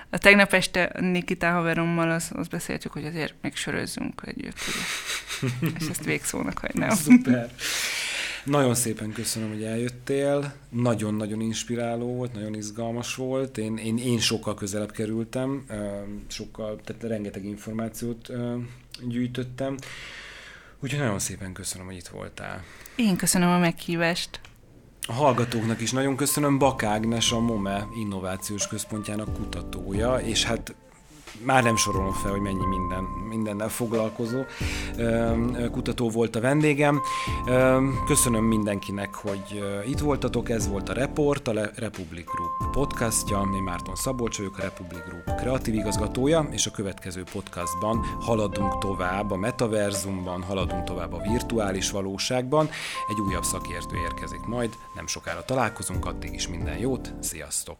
a tegnap este Nikita haverommal azt, az beszéltük, hogy azért még sörözzünk együtt, és ezt végszónak hagynám. Szuper. Nagyon szépen köszönöm, hogy eljöttél. Nagyon-nagyon inspiráló volt, nagyon izgalmas volt. Én, én, én sokkal közelebb kerültem, sokkal, tehát rengeteg információt gyűjtöttem. Úgyhogy nagyon szépen köszönöm, hogy itt voltál. Én köszönöm a meghívást. A hallgatóknak is nagyon köszönöm. Bakágnes a MOME Innovációs Központjának kutatója, és hát már nem sorolom fel, hogy mennyi minden, mindennel foglalkozó kutató volt a vendégem. Köszönöm mindenkinek, hogy itt voltatok, ez volt a Report, a Republic Group podcastja. Én Márton Szabolcs vagyok, a Republic Group kreatív igazgatója, és a következő podcastban haladunk tovább a metaverzumban, haladunk tovább a virtuális valóságban. Egy újabb szakértő érkezik majd, nem sokára találkozunk, addig is minden jót, sziasztok!